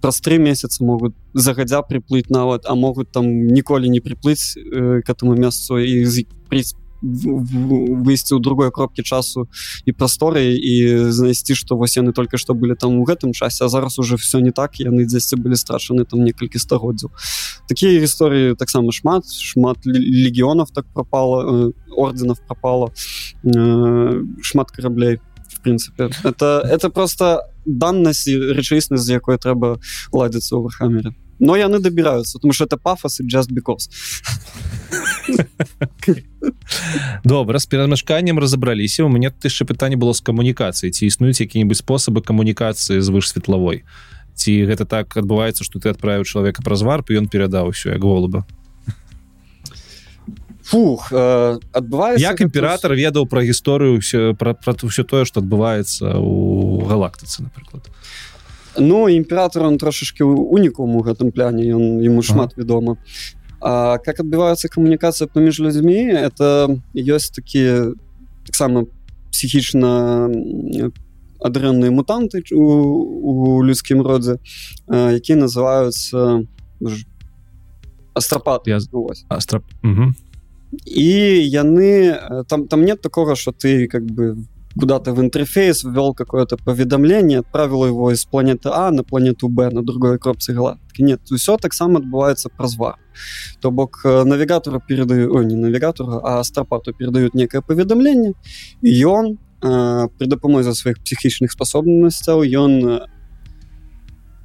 праз три месяца могуць загадзя прыплыць нават а могуць там ніколі не прыплыць э, к этому месцу і прыць выйсці ў другой кропкі часу і прасторы і знайсці што вось яны только што былі там у гэтым часе а зараз уже все не так яны дзесьці былі страчаны там некалькі стагоддзяў такія гісторыі таксама шмат шмат легіёнов так пропала орденов пропала шмат караблей в принципе. Это это просто даннасць рэчаіснасць з якой трэба ладзіцца ў вархамере но яны дабіраюцца тому что это пафос і just because. Добра з перамяшканнем разабраліся у мяне яшчэ пытанне было з камунікацыі ці існуюць які-небудзь спосабы камунікацыі звыш светлавой ці гэта так адбываецца что ты адправіў чалавека праз варп ён перадаў усё як голуба Фух, э, адбывае як імператор ведаў пра гісторыю все пра, пра ўсё тое што адбываецца у галактыцы напрыклад Ну імператор он трошашки унікум у гэтым пляне ён ему шмат вядома. А как адбываецца камунікацыя паміж людзьмі это ёсць такія таксама псіхічна адрэнныя мутанты у, у людскім родзе якія называюцца астрапат я астрап і яны там там нет такого что ты как бы в куда-то в интерфейс ввел какое-то поведомление отправил его из планеты а на планету б на другой кропцы галактики. Нет все так само отбывается прозвар то бок э, навигатору передаю Ой, не навигатору а астропату передают некое поведомление и он э, при дапамозе своих психічных способностяў ён э,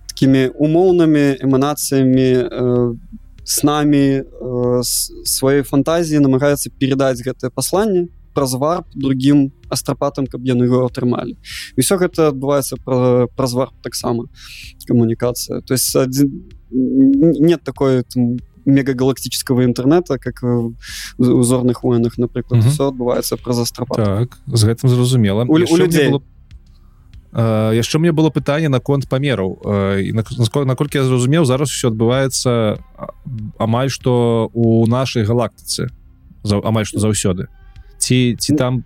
такими умоўными эманациями э, с нами э, с сваёй фантазіі намагаецца перадаць гэтае пасланне праз варп другим астропатам каб яны его атрымалі. Ўсё гэта адбываецца пра, праз варп таксама камунікацыя. То есть адзін нет такой там, мегагалактического интернета как узорных войнах напрыклад mm -hmm. все адбываецца праз астропат так з гэтым зразумела. У, у людей. было яшчэ мне было пытанне наконт памераў. Наколькі я зразумеў зараз все адбываецца амаль што у нашай галактыцы. За амаль што заўсёды ці ці там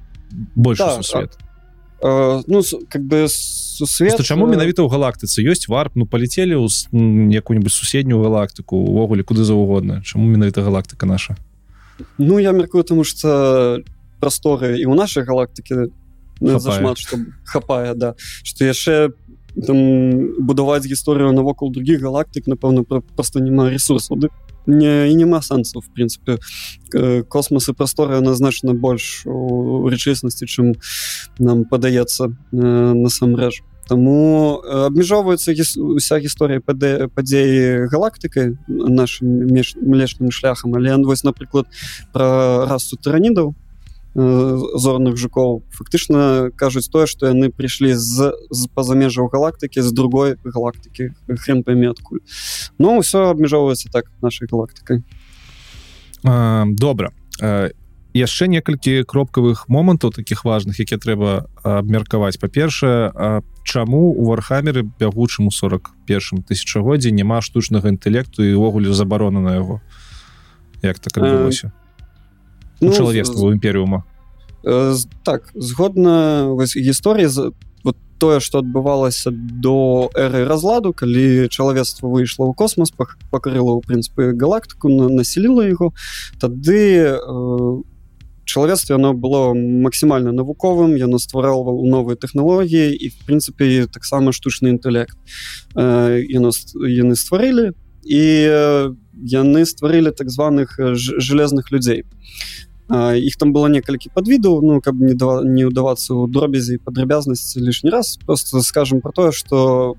больше да, свет э, ну как бы сусвет чаму менавіта ў галактыцы ёсць варп ну паляцелі ў якую-нибудь суседнюю галактыку увогуле куды заўгодна чаму менавіта галактыка наша? Ну я меркую тому что прасторы і ў нашай галактыкі зашмат что хапае да. Что яшчэ там будаваць гісторыю навокал других галактык напэўна просто няма ресурсу ды не і няма сэнсу в прынцыпе космосы прасторы назначана больш у рэчыснасці чым нам падаецца насамрэч Таму абмяжоўваецца уся гісторыя пад падзеі галактыкай нашим млечным шляхам але вось напрыклад пра расу таранідаў зорных жукоў фактычна кажуць тое што яны прыйшлі з з пазамежжаў галактыкі з другой галактыкі хрен пойме адкуль Ну ўсё абмяжоўваецца так нашай галактыкай добра яшчэ некалькі кропкавых момантаў таких важных якія трэба абмеркаваць па-першае чаму у вархамеры бягучым у 41 тысячагоддзі няма штучнага інтэлекту і увогуле забарона на яго? Як так адбылося? э ну, чалавецтва імперыума э, так згодна гісторыі вот тое что адбывалася до эры разладу калі чалавецтва выйшла ў космос пакрыла ў прынцыпе галактыку на насіліла яго тады у э, чалавецтва оно было максімальна навуковым яно стварала новыя тэхналогіі і в прынцыпе таксама штучны інтэлект. Э, яно яны стварылі і яны стварылі так званых железных людзей іх там было некалькі подвідаў ну каб не да, не ўдавацца ў дробязі падрабязнасці лішні раз. Просто скажем про тое что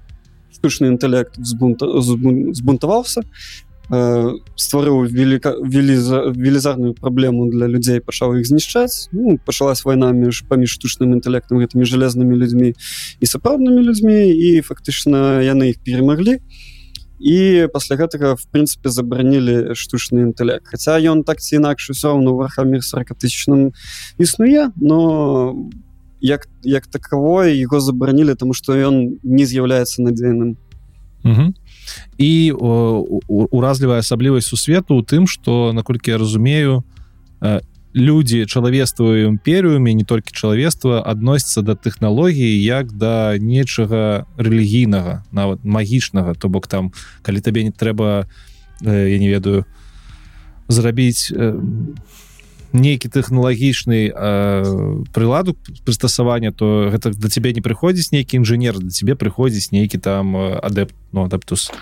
штучны інтэлект збунта збунтаваўся стварыў велика веліза велізарную праблему для людзей пачаў іх знішчаць ну, пачалась вайна між паміж штучным інтэлектам гэтымі жалезнымі людзьмі і сапраўднымі людзьмі і фактычна яны іх перамаглі і і пасля гэтага в прынцыпе забаранілі штучны інтэлект. Хаця ён так ці інакш усё роўно вархамір 40 тысячным існуе но як як таковое его забаранілі тому что ён не з'яўляецца надзейным. І уразлівая асаблівасць сусвету у тым что наколькі я разумею людзі чалавецтва імперыуме не толькі чалавецтва адносіцца да тэхналогіі як да нечага рэлігійнага нават магічнага. То бок там калі табе не трэба э, я не ведаю зрабіць э, нейкі тэхналагічны э, прыладу прыстасавання то гэта да цябе не прыходзіць нейкі інжынер да цябе прыходзіць нейкі там адэпт ну адаптус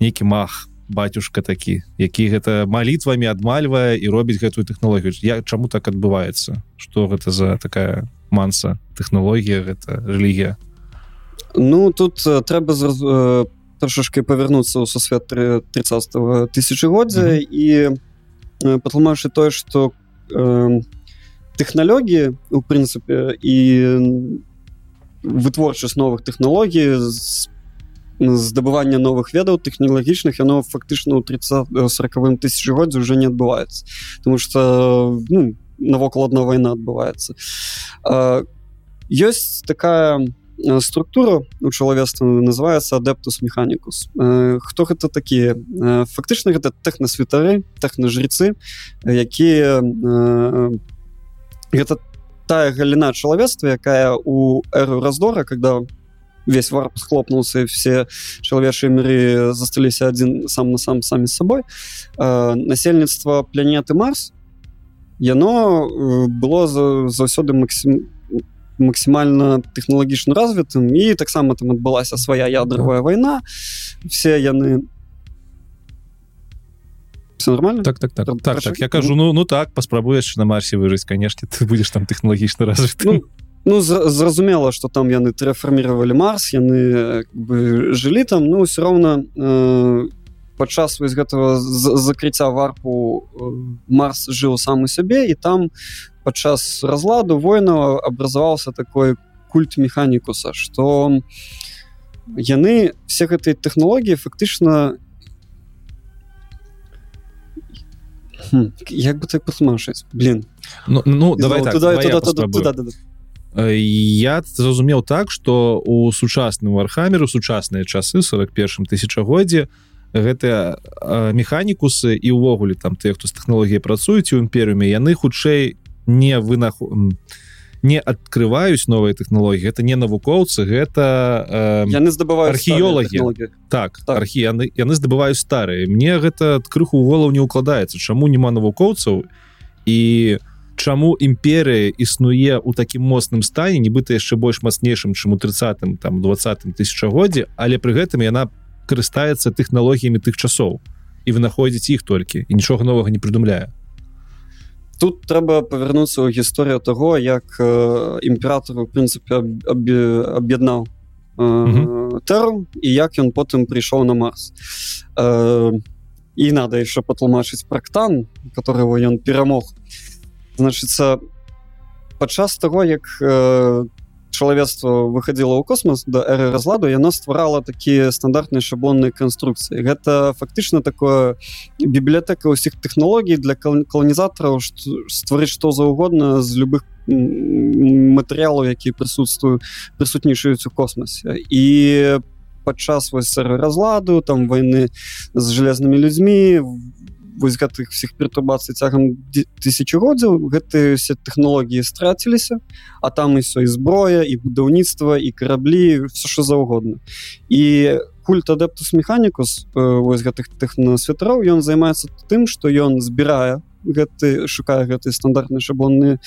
нейкі мах батюшка такі які гэта малітвамі адмальвае і робіць гэтую тэхналогію. Я чаму так адбываецца? Что гэта за такая манса тэхналогія гэта рэлігія? Ну тут трэба э, трошашки павярнуцца ў сусвет 30 тысячагоддзя mm -hmm. і патлумаўшы тое что э, тэхналогіі у прынцыпе і вытворчасць новых тэхналогій з здабывання новых ведаў тэхналагічных яно фактычна ў 30 сороквым тысячгоддзя уже не адбываецца. Потому что ну, навокал одна война адбываецца. Ёсць такая структура у чалавецтва называется адэптус механікус хто гэта такія фактычна гэта тэхнасвятары тэхнажрецы якія гэта тая галіна чалавецтва якая у эру раздора когда у весь варп схлопнулся и все чалавечыя миры засталіся один сам на сам самі с собой. Э, насельніцтва планеты марс яно э, было заўсёды максим максімальна тэхналагічна развітым і таксама там адбылася свая ядровая война. Все яны нормально? Так так так. Так, так я кажу ну ну так паспрабуеш на марсе выжыць конечно ты будешь там тэхналагічна развіты ну, ну зразумела что там яны трэфармировали марс яны бы жылі там ну все роўно э, падчас вось гэтага закрыцця варпу марс жыў сам у сябе і там падчас разладу воінаў абразаваўся такой культ механікуса что яны все гэтыя тэхналогіі фактычна як бы так патлумачыць? Блин ну, ну давай так, туда, туда, туда, туда, туда. Я зразумеў так что у сучасным архамеру сучасныя часы 41 тысячагоддзе гэтыя механікусы і ўвогуле там тыя хто з тэхналогіяй працуюць у імперыуме яны хутчэй не вынах не открываюсь новыя тэхналогіі это не навукоўцы гэта э, яны здабываюць археолагі. так, так. архі яны яны здабываюць старыя. Мне гэта крыху голову не укладаецца чаму няма навукоўцаў. І чаму імперыя існуе у такім моцным стане нібыта яшчэ больш мацнейшым чым у 30 там 20 тысячагоддзе але пры гэтым яна карыстаецца тэхналогіямі тых часоў і вы находзіць іх толькі і нічога новага не прыдумляе. Тут трэба павярнуцца ў гісторыю того як э, імператор у прынцыпе аб'яднаў э, тэру і як ён потым прыйшоў на марс. Э, і надо яшчэ патлумачыць практан которого ён перамог значыцца падчас того як э, чалавецтва выходила ў космос до эры разладу яна стварала такія стандартныя шаблонныя канструкцыі. Гэта фактычна такое бібліятэка ўсіх тэхналогій для каланізатараў стварыць што заўгодна з любых матэрыялаў які прысутствую прысутнічаюць у космосе і падчас вось разладу там войны з жалезнымі людзьмі вось гэтых всех пертурбацый цягам тысячагоддзяў гэтыя все тэхналогіі страціліся а там і все і зброя і будаўніцтва і караблі все що заўгодна. І культ адэптус механікус вось гэтых тэхнасветраў ён займаецца тым что ён збірае гэты шукае гэты стандартныя шаблонныя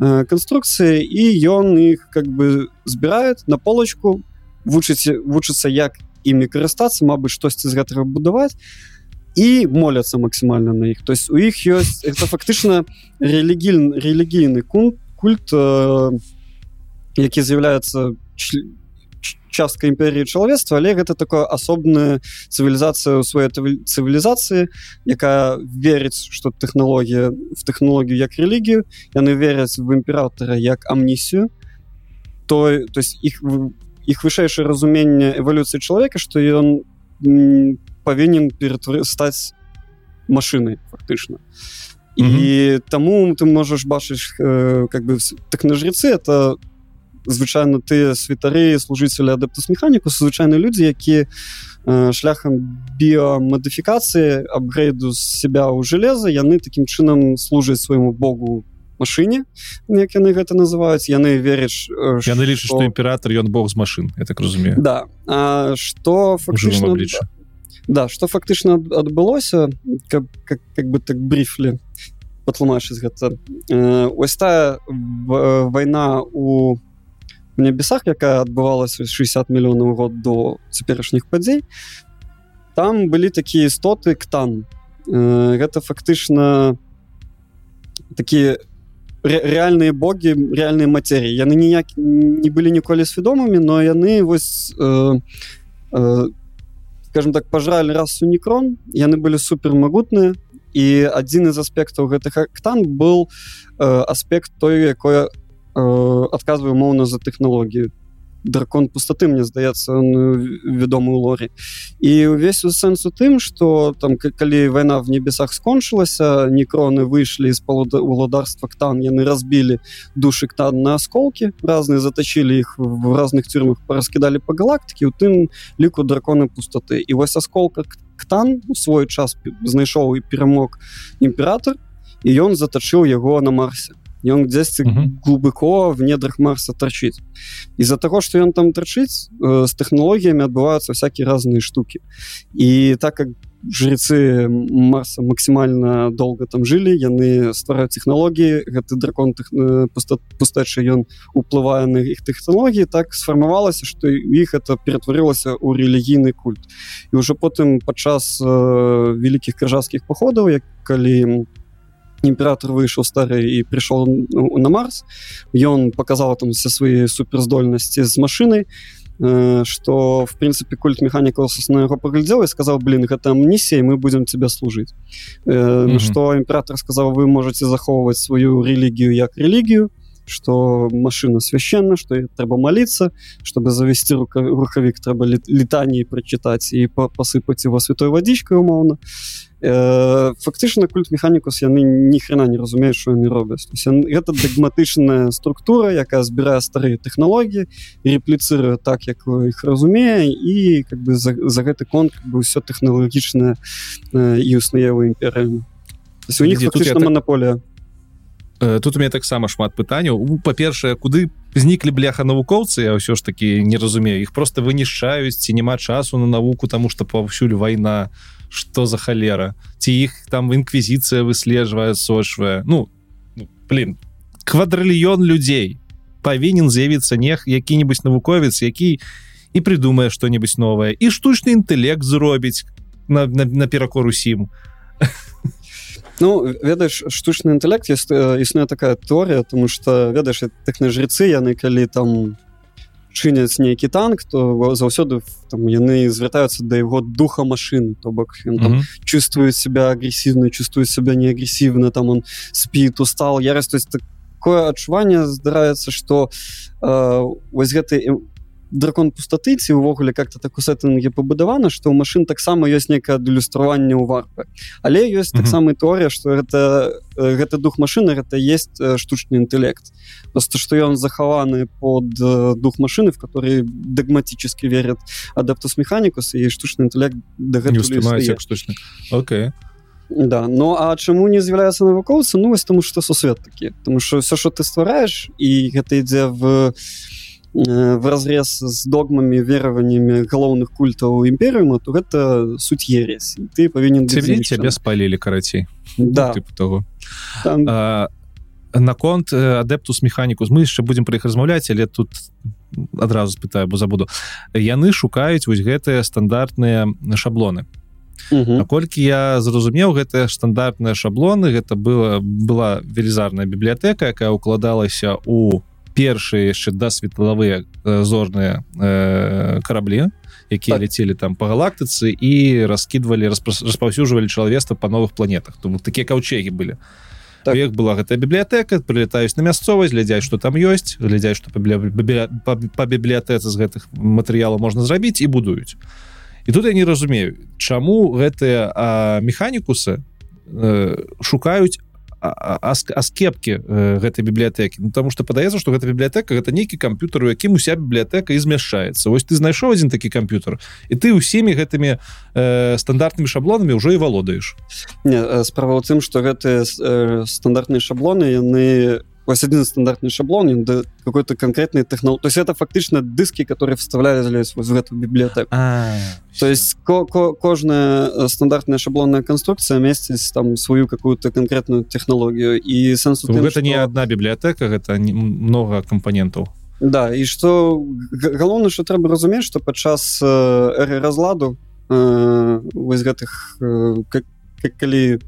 э, канструкцыі і ён іх как бы збірает на полочку вучыць вучыцца як імі карыстацца Мабыць штосьці з гэтага будаваць і моляцца максімальна на іх то есть у іх ёсць это фактычна рэлігійны рэлігійны культ культ э, які з'яўляецца частка імперіі чалавецтва але гэта такое асобная цывілізацыя ў сваёй цывілізацыі якая верыць што тэхналогія в тэхналогію як рэлігію яны веряць в імператора як амнісію той то есть іх іх вышэйшае разуменне эвалюцыі чалавека што ён павінен стаць машинай фактычна і mm -hmm. таму ты можаш бачыць э, как бы так на жрецы это звычайно тыя святары служыцелі адэптус механіку звычайныя людзі які э, шляхам біомадыфікацыі апгрейду з себя ў железа яны такім чынам служаць свайму богу машине як яны гэта называюць яны э, яны лічаць што імператор ён бог з машин я так разумею. Да. А, что фактычна да что фактычна адбылося как, как, как бы так брифлі патлумачыць гэта. Э, ось тая вайна у небесах якая адбывалася 60 мільёнаў год до цяперашніх падзей там былі такія істоты ктан. Э, гэта фактычна такія рэальныя богі рэальныя матэріі яны ніяк не былі ніколі свядомымі но яны вось э, э, скажем так пожрали расу некрон яны были супер магутныя і адзін из аспектаў гэтых актан был э, аспект той якое э, адказваю моўна за тэхналогію дракон пустаты мне здаецца вядомы у лорі і увесь у сэнсу тым что там калі вайна в небесах скончылася некроны выйшлі з палуда уладарства ктан яны разбілі душы ктан на осколки разные заточили іх в разных тюрмах пораскідалі по галактыкі у тым ліку драконы пустаты і вось осколка ктан у свой час знайшоў і перамог імператор і ён затачыў яго на марсе ён дзесьці uh -huh. глубоко в недрах марса торчыць из-за того что ён там торчыць э, с технологлогіями адбываюцца всякие разные штуки. І так как жрецы марса максимально долго там жили яны ствараюць технологлогії гэты дракон э, пустачы ён уплывае на іх технологлогії так сфармавалася что іх это ператварылася у рэлігійны культ. І уже потым падчас э, великкіх крыжаскіх походаў як калі там імператор выйшаў стары і прыйшоў на марс. Ён показал там все свае суперздольнасці з машинай э, что в прынцыпе культ механікус на яго паглядзеў і сказаў блин гэта амнісія мы будзем тебе служыць э, Мгм. што імператор сказаў вы можете захоўваць сваю рэлігію як рэлігію что машина священна что трэба молиться чтобы завести рука, рухавік трэба літаніі прачытаць і па- пасыпаць его святой вадзічкай умоўна э, фактычна культ механікус яны ні хрена не разумеюць що яны робяць То есть ян- гэта дагматычная структура якая збірае старыя тэхналогіі репліцыруе так як іх разумее і как бы за, за гэты конт как бы ўсё тэхналагічнае э, і існуе ў імперыямі у них фактычна так- монополія Э, тут у меня таксама шмат пытанняў. Па-першае куды зніклі бляха навукоўцы я ўсё ж таки не разумею. Іх просто вынішчаюць ці няма часу на навуку тому что паўсюль вайна что за халера. Ці іх там інквізіцыя выслежвае сошвае ну ну, блин квадрыльён людзей. Павінен з'явіцца нех які-нибудь навуковец які і придумае что-нибудь новое і штучны інтэлект зробіць на, на, на перакор усім Ну ведаеш штучны інтэлект есть э, існуе такая тэорія тому что ведаеш тэхнажрецы яны калі там чыняць нейкі танк то заўсёды там яны звяртаюцца да яго духа машины то бок ён там Мгм. чувствует себя агрессивно чувствует себя неагрессивно там он спит устал ярость то есть такое адчуванне здараецца что э, вось гэты дракон пустаты ці увогуле как-то так у сеттынге пабудавана что ў машин таксама ёсць некае адлюстраванне ў варпы але ёсць таксама і тэорія что гэта э, гэты дух машины гэта есть э, штучны інтэлект. Просто что ён захаваны под э, дух машины в который дагматически верят адаптус механикус і штучны як штучны. Окей. Да ну а чаму не з'яўляецца навукоўцы? Ну вось тому что сусвет такі. Тому что все что ты ствараешь і гэта ідзе в э, в разрез з догмамі вераваннями галоўных культаў імперыума то гэта суть ересь. І ты павінен цябе спалілі карацей да. Типу того. Там, А, наконт адэптус механікус мы яшчэ будзем пра іх размаўляць але тут адразу спытаю бо забуду. Яны шукаюць вось гэтыя стандартныя шаблоны. Наколькі я зразумеў гэтыя стандартныя шаблоны гэта была была велізарная бібліятэка якая укладалася у першыя яшчэ да светлавыя э, зорныя э, караблі якія Так. ляцелі там по галактыцы і раскідвалі распаўсюджвалі чалавецтва па новых планетах тому такія каўчегі былі Так. іх была гэтая бібліятэка прылетаюць на мясцовасць глядзяць что там ёсць глядзяць что па, бібля- бібля- па, па бібліятэцы з гэтых матэрыялаў можна зрабіць і будуюць і тут я не разумею чаму гэтыя механікусы э, шукаюць аскепкі э, гэтай бібліятэкі. Ну, тому что падаецца что гэта бібліятэка гэта нейкі камп'ютар у якім уся бібліятэка і змяшчаецца. Вось ты знайшоў адзін такі камп'ютар і ты ўсімі гэтымі э, стандартнымі шаблонамі ўжо і валодаеш. Э, справа ў тым что гэтыя э, стандартныя шаблоны яны вось один стандартный шаблон какой-то конкретный технол то есть это фактычна дыски которые вставлялись вот в эту библиотеку. То есть ко ко кожная э, стандартная шаблонная конструкция месяц там свою какую-то конкретную технологию и сенс у тым, гэта не одна бібліятэка гэта не- много компонентаў да і что галоўна что трэба разумець что падчас э, эры разладу э, вось гэтых э, как, как калі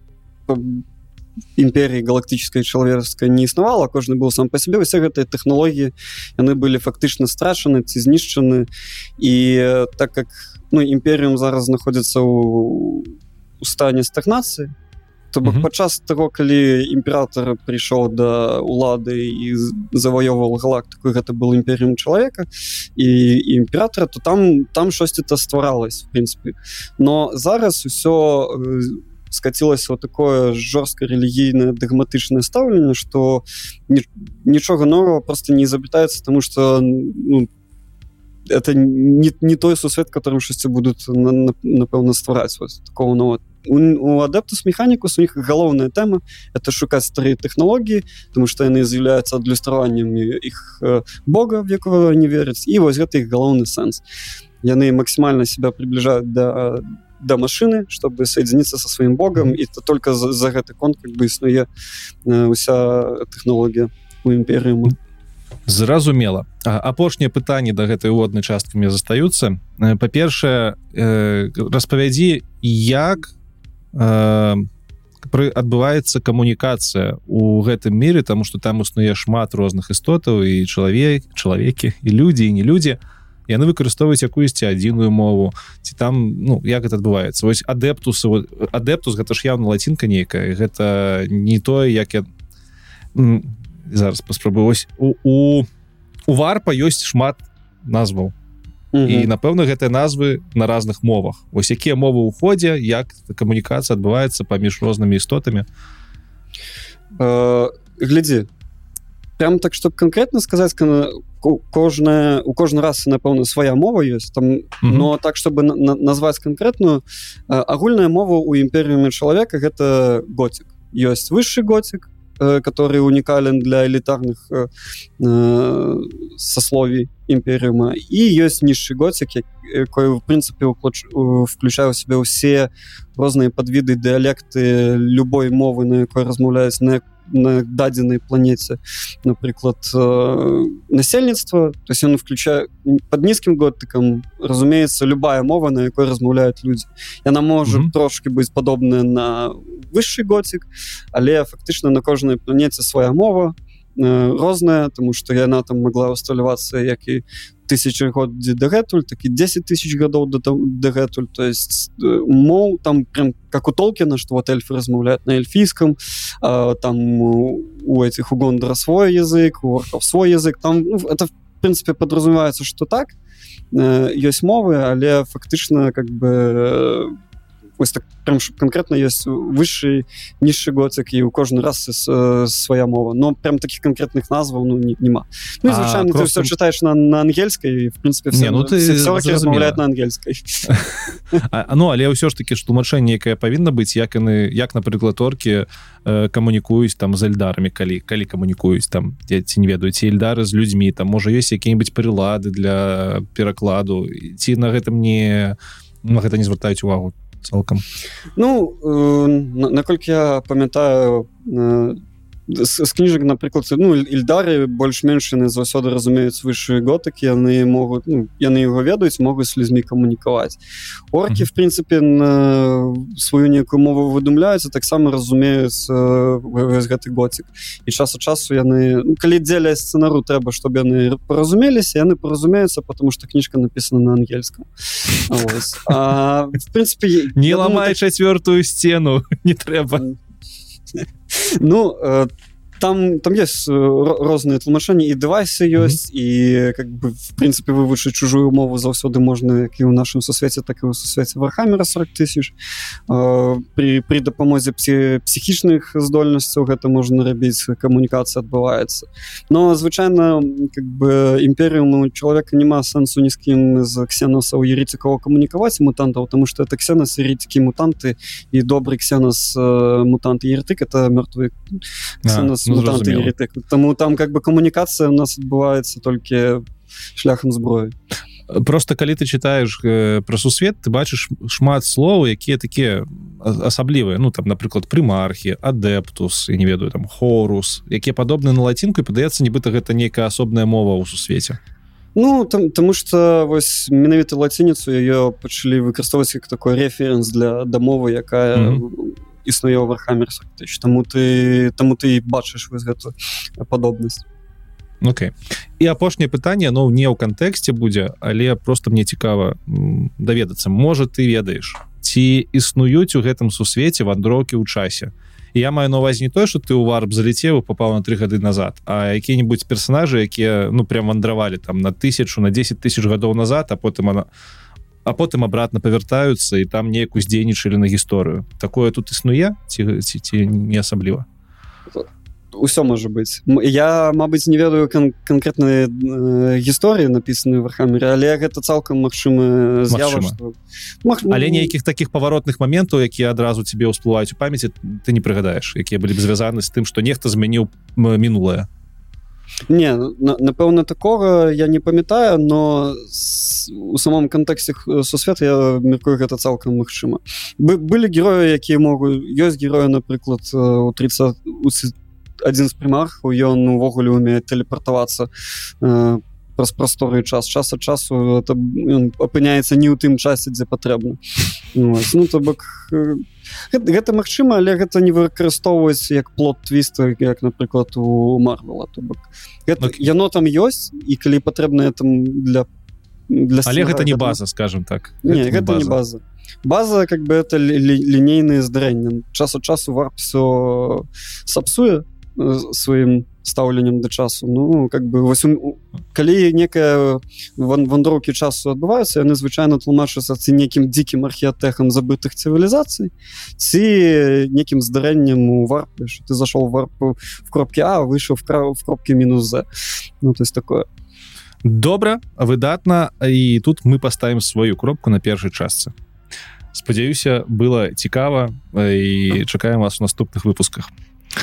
па- імперии галактической чалавецкай не існавала кожны был сам по себе усе гэтыя тэхналогіі яны былі фактычна страчаны ці знішчаны і э, так как ну імперіум зараз знаходзіцца у у стане стагнацыі то бок Мгм. падчас таго калі імператор прыйшоў да улады і з- заваёваў галактыку гэта был імперіум чалавека і імператора то там там штосьці то стваралось в прынцыпе но зараз усё э, скацілася вот такое жорстка рэлігійнае дагматычнае стаўленне что нічога нового просто не изобретается тому что ну, это не, не той сусвет которым штосьці будуць на- на- напэўна ствараць вот, такого нового у, у адэптус механікус у них галоўная тэма это шукаць старыя тэхналогіі тому что яны з'яўляюцца адлюстраваннем іх э, бога в якого не вераць і вось гэта іх галоўны сэнс яны максимально себя приближают до до машины чтобы соединиться со своим богом и то только за, за гэты конт как бы існуе э, уся тэхналогія у імперыуму зразумела. А, апошнія пытанні да гэтай уводнай часткі мне застаюцца. Э, па-першае э, распавядзі як э, пры адбываецца камунікацыя у гэтым мире тому что там існуе шмат розных істотаў і чалавек чалавекі і людзі і не людзі яны выкарыстоўваюць якуюсьці адзіную мову. Ці там ну як это адбываецца вось адэптусы вот, адэптус гэта ж явно лацінка нейкая гэта не тое як я зараз паспрабую ось у, у у варпа ёсць шмат назваў. Мгм. і напэўна гэтыя назвы на разных мовах. Ось якія мовы ў ходзе як камунікацыя адбываецца паміж рознымі істотамі. Э, глядзі прям так чтобы конкретно сказаць кожная у кожны раз напэўна свая мова ёсць там Мгм. но так чтобы на- на- назваць конкретную э, агульная мова у імперыуме чалавека гэта готик ёсць высший готик э, который уникален для элітарных э, э, сословий імпериума і ёсць низший готик якой в прынцыпе у- включае ў себе ўсе розныя падвіды дыялекты любой мовы на якой размаўляюць на на дадзенай планете. Напрыклад э, насельніцтва то есть он включае под нізкім готыкам разумеется любая мова на якой размаўляюць людзі яна можа Мгм. трошки быць падобная на высший готик але фактычна на кожнай планете свая мова розная тому что яна там могла усталявацца як і тысячи год дагэтуль такі 10 тысяч гадоў да дагэтуль то есть моў там прям как у толкина что вот эльфы размаўляют на эльфійском там у этих у гондора свой язык у свой язык там ну, это в принципе подразумевается что так ёсць мовы але фактычна как бы э, ось так прям конкретно есть высший низший готик і у кожны раз э, свая мова. Но прям таких конкретных назваў ну не- нема. Ну, і А, звычайно ты все читаешь на, на ангельской в принципе все, Не, ну, ты все, все на ангельской. А, ну але ўсё ж таки ж тлумачэнне якае павінна быць як яны як напрыклад оркі э, камунікуюць там з эльдарамі калі калі камунікуюць там я ці не ведаю ці эльдары з людзьмі там можа ёсць якія-нибудь прылады для перакладу ці на гэтым не на гэта не звяртаюць увагу цалкам Ну э, на- наколькі я памятаю э, з, з кніжак напрыклад ну ільдары больш-менш яны заўсёды разумеюць высшыя готыкі яны могуць ну, яны яго ведаюць могуць з людзьмі камунікаваць оркі Мгм. в прынцыпе на сваю некую мову выдумляюцца таксама разумеюць э, гэты готик. І час ад часу яны ну, калі дзеля сцэнару трэба чтобы яны паразумеліся яны паразумеюцца потому что кніжка написана на ангельском. А, в прынцыпе не я думаю, ламай чацвёртую сцену не трэба Ну э, там там есть э, ро- розныя тлумачэнні і дэвайсы ёсць і как бы в прынцыпе вывучыць чужую мову заўсёды можна як і ў нашым сусвеце так і ў сусвеце вархамера 40 тысяч. При при дапамозе псі, псіхічных здольнасцяў гэта можна рабіць камунікацыя адбываецца но звычайна как бы імперыуму чалавека няма сэнсу ні з кім з ксенасаў ерыцікова камунікаваць мутантаў тому что это ксенас ерыцікі мутанты і добрый ксенас э, мутант ерытык это мёртвы ксенас зразумела. ерытык тому там как бы камунікацыя у нас адбываецца толькі шляхам зброі просто калі ты читаешь э, про сусвет ты бачыш шмат слоў якія такія асаблівыя ну там напрыклад прымархі адэптус я не ведаю там хорус якія падобны на лацінку і падаецца нібыта гэта нейкая асобная мова ў сусвеце Ну там тому что вось менавіта лацініцу ее пачалі выкарыстоўваць як такой референс для дамовы якая mm. -hmm. Існуе ў вархамер таму ты таму ты бачыш вось гэту падобнасць Окей. І апошняе пытанне ну не ў кантэксце будзе але просто мне цікава даведацца можа ты ведаеш ці існуюць у гэтым сусвеце вандроўкі ў часе я маю на увазе не тое что ты ў варп залетеў і попаў на три гады назад а якія-нибудь персонажы якія ну прям вандравалі там на тысячу на 10 тысяч гадоў назад а потым она а потым обратно павяртаюцца і там неяк уздзейнічалі на гісторыю. Такое тут існуе ці ці, ці не асабліва? Усё можа быць. Я Мабыць не ведаю кан канкрэтныя э, гісторыі напісаны вархамере але гэта цалкам магчыма з'ява што... Маг... але нейкіх таких паваротных моментаў якія адразу тебе ўсплываюць у памяці ты не прыгадаеш якія былі б звязаны з тым што нехта змяніў мінулае Не на- напэўна такога я не памятаю но с, у самом кантэксце х- сусвета я мяркую гэта цалкам магчыма. Бы, былі героі якія могуць ёсць героя напрыклад э, у 30 у адзін з прымархаў ён увогуле умее тэлепартавацца э, праз прасторы час час ад часу это ён апыняецца не ў тым часе дзе патрэбна ну то бок гэта, гэта магчыма але гэта не выкарыстоўваць як плод твіста як напрыклад у марвела то бок гэта, Окей. яно там ёсць і калі патрэбна там для для але сценария, гэта не база скажем так Не, гэта не база. База, как бы, это ли- ли- линейные здарэнне. Час от часу варп все сапсуе э, сваім стаўленнем да часу. Ну, как бы, вось, у- у- калі некая ван- вандроўкі часу адбываюцца, яны звычайна тлумачацца ці нейкім дзікім археатэхам забытых цывілізацый, ці некім здарэннем у варпе, что ты зашел варпу в кропке А, выйшаў в, кра- в кропке мінус З. Ну, то есть такое. добра выдатна і тут мы поставим сваю кропку на першай частцы спадзяюся было цікава і чакаем вас у наступных выпусках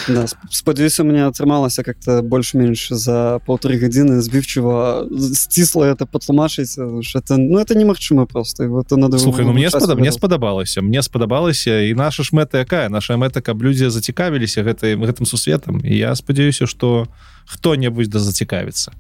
Да, сп- спадзяюся, меня атрымалася как-то больш-менш за полторы гадзіны збіўчыва сцісла это патлумачыць э, это ну это немагчыма просто его это надо слухай ну мне спада мне спадабалася мне спадабалася і наша ж мэта якая? Наша мэта каб людзі зацікавіліся гэтым гэтым сусветам і я спадзяюся что хто-небудзь да зацікавіцца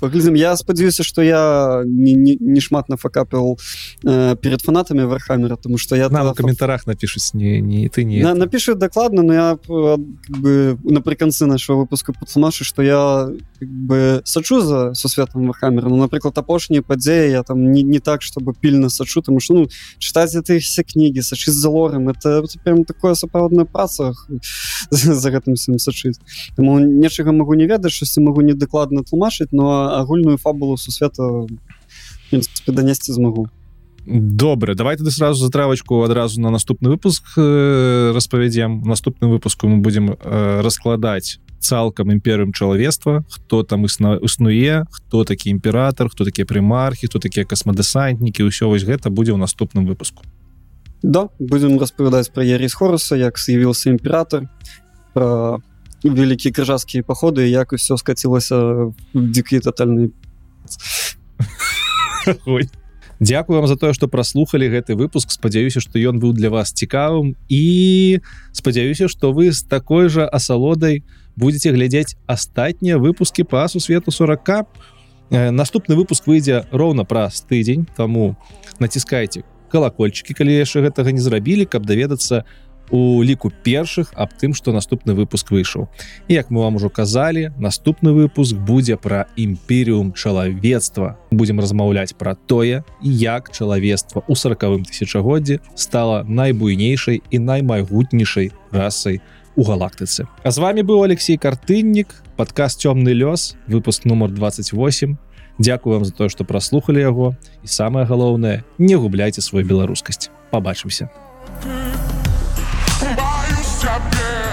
Паглядзім, я спадзяюся что я не, не, не шмат нафакапіл э, перед фанатамі вархаммера тому что я та- у каментарах напішуць не не ты не На, напишу докладно, но я э, как бы наприкінці нашого випуску патлумачу, що я как бы сачу за сусветом Вархаммера. Ну, наприклад, апошні події я там не, не так, чтобы пильно сачу, тому що ну, читать эти все книги, сачить за лорем, это, это прям такое сапраўдная праца за, гэтым всім сачыць. Тому нечага могу не ведаць, щось могу не докладно тлумачыць, но агульную фабулу сусвета принципе данесці змогу. добра давай тады сразу затравочку адразу на наступны выпуск э, распавядзем наступным выпуску мы будем э, раскладаць цалкам імперыум чалавецтва хто там існа існуе хто такі імператор хто такія прымархі хто такія касмадэсантнікі ўсё вось гэта будзе ў наступным выпуску Да, будем распавядаць пра Ярис Хоруса, як з'явіўся імператор, пра вялікія крыжацкія паходы, як усё скацілася дзікі татальны. Ой. Дзякую вам за тое што праслухалі гэты выпуск спадзяюся што ён быў для вас цікавым і спадзяюся што вы з такой жа асалодай будете глядзець астатнія выпуски па сусвету 40 Э, наступны выпуск выйдзе роўна праз тыдзень таму націскайце калакольчыкі калі яшчэ гэтага не зрабілі каб даведацца у ліку першых аб тым што наступны выпуск выйшаў. Як мы вам ужо казалі наступны выпуск будзе пра імперыум чалавецтва. Будзем размаўляць пра тое як чалавецтва ў сорокавым тысячагоддзі стала найбуйнейшай і наймайгутнейшай расай у галактыцы. А з вами быў Алексей картыннік падказ цёмны лёс выпуск нумар 28 Дякую вам за тое што праслухалі яго. І самае галоўнае не губляйце сваю беларускасць. Побачымся Боюсь тебе,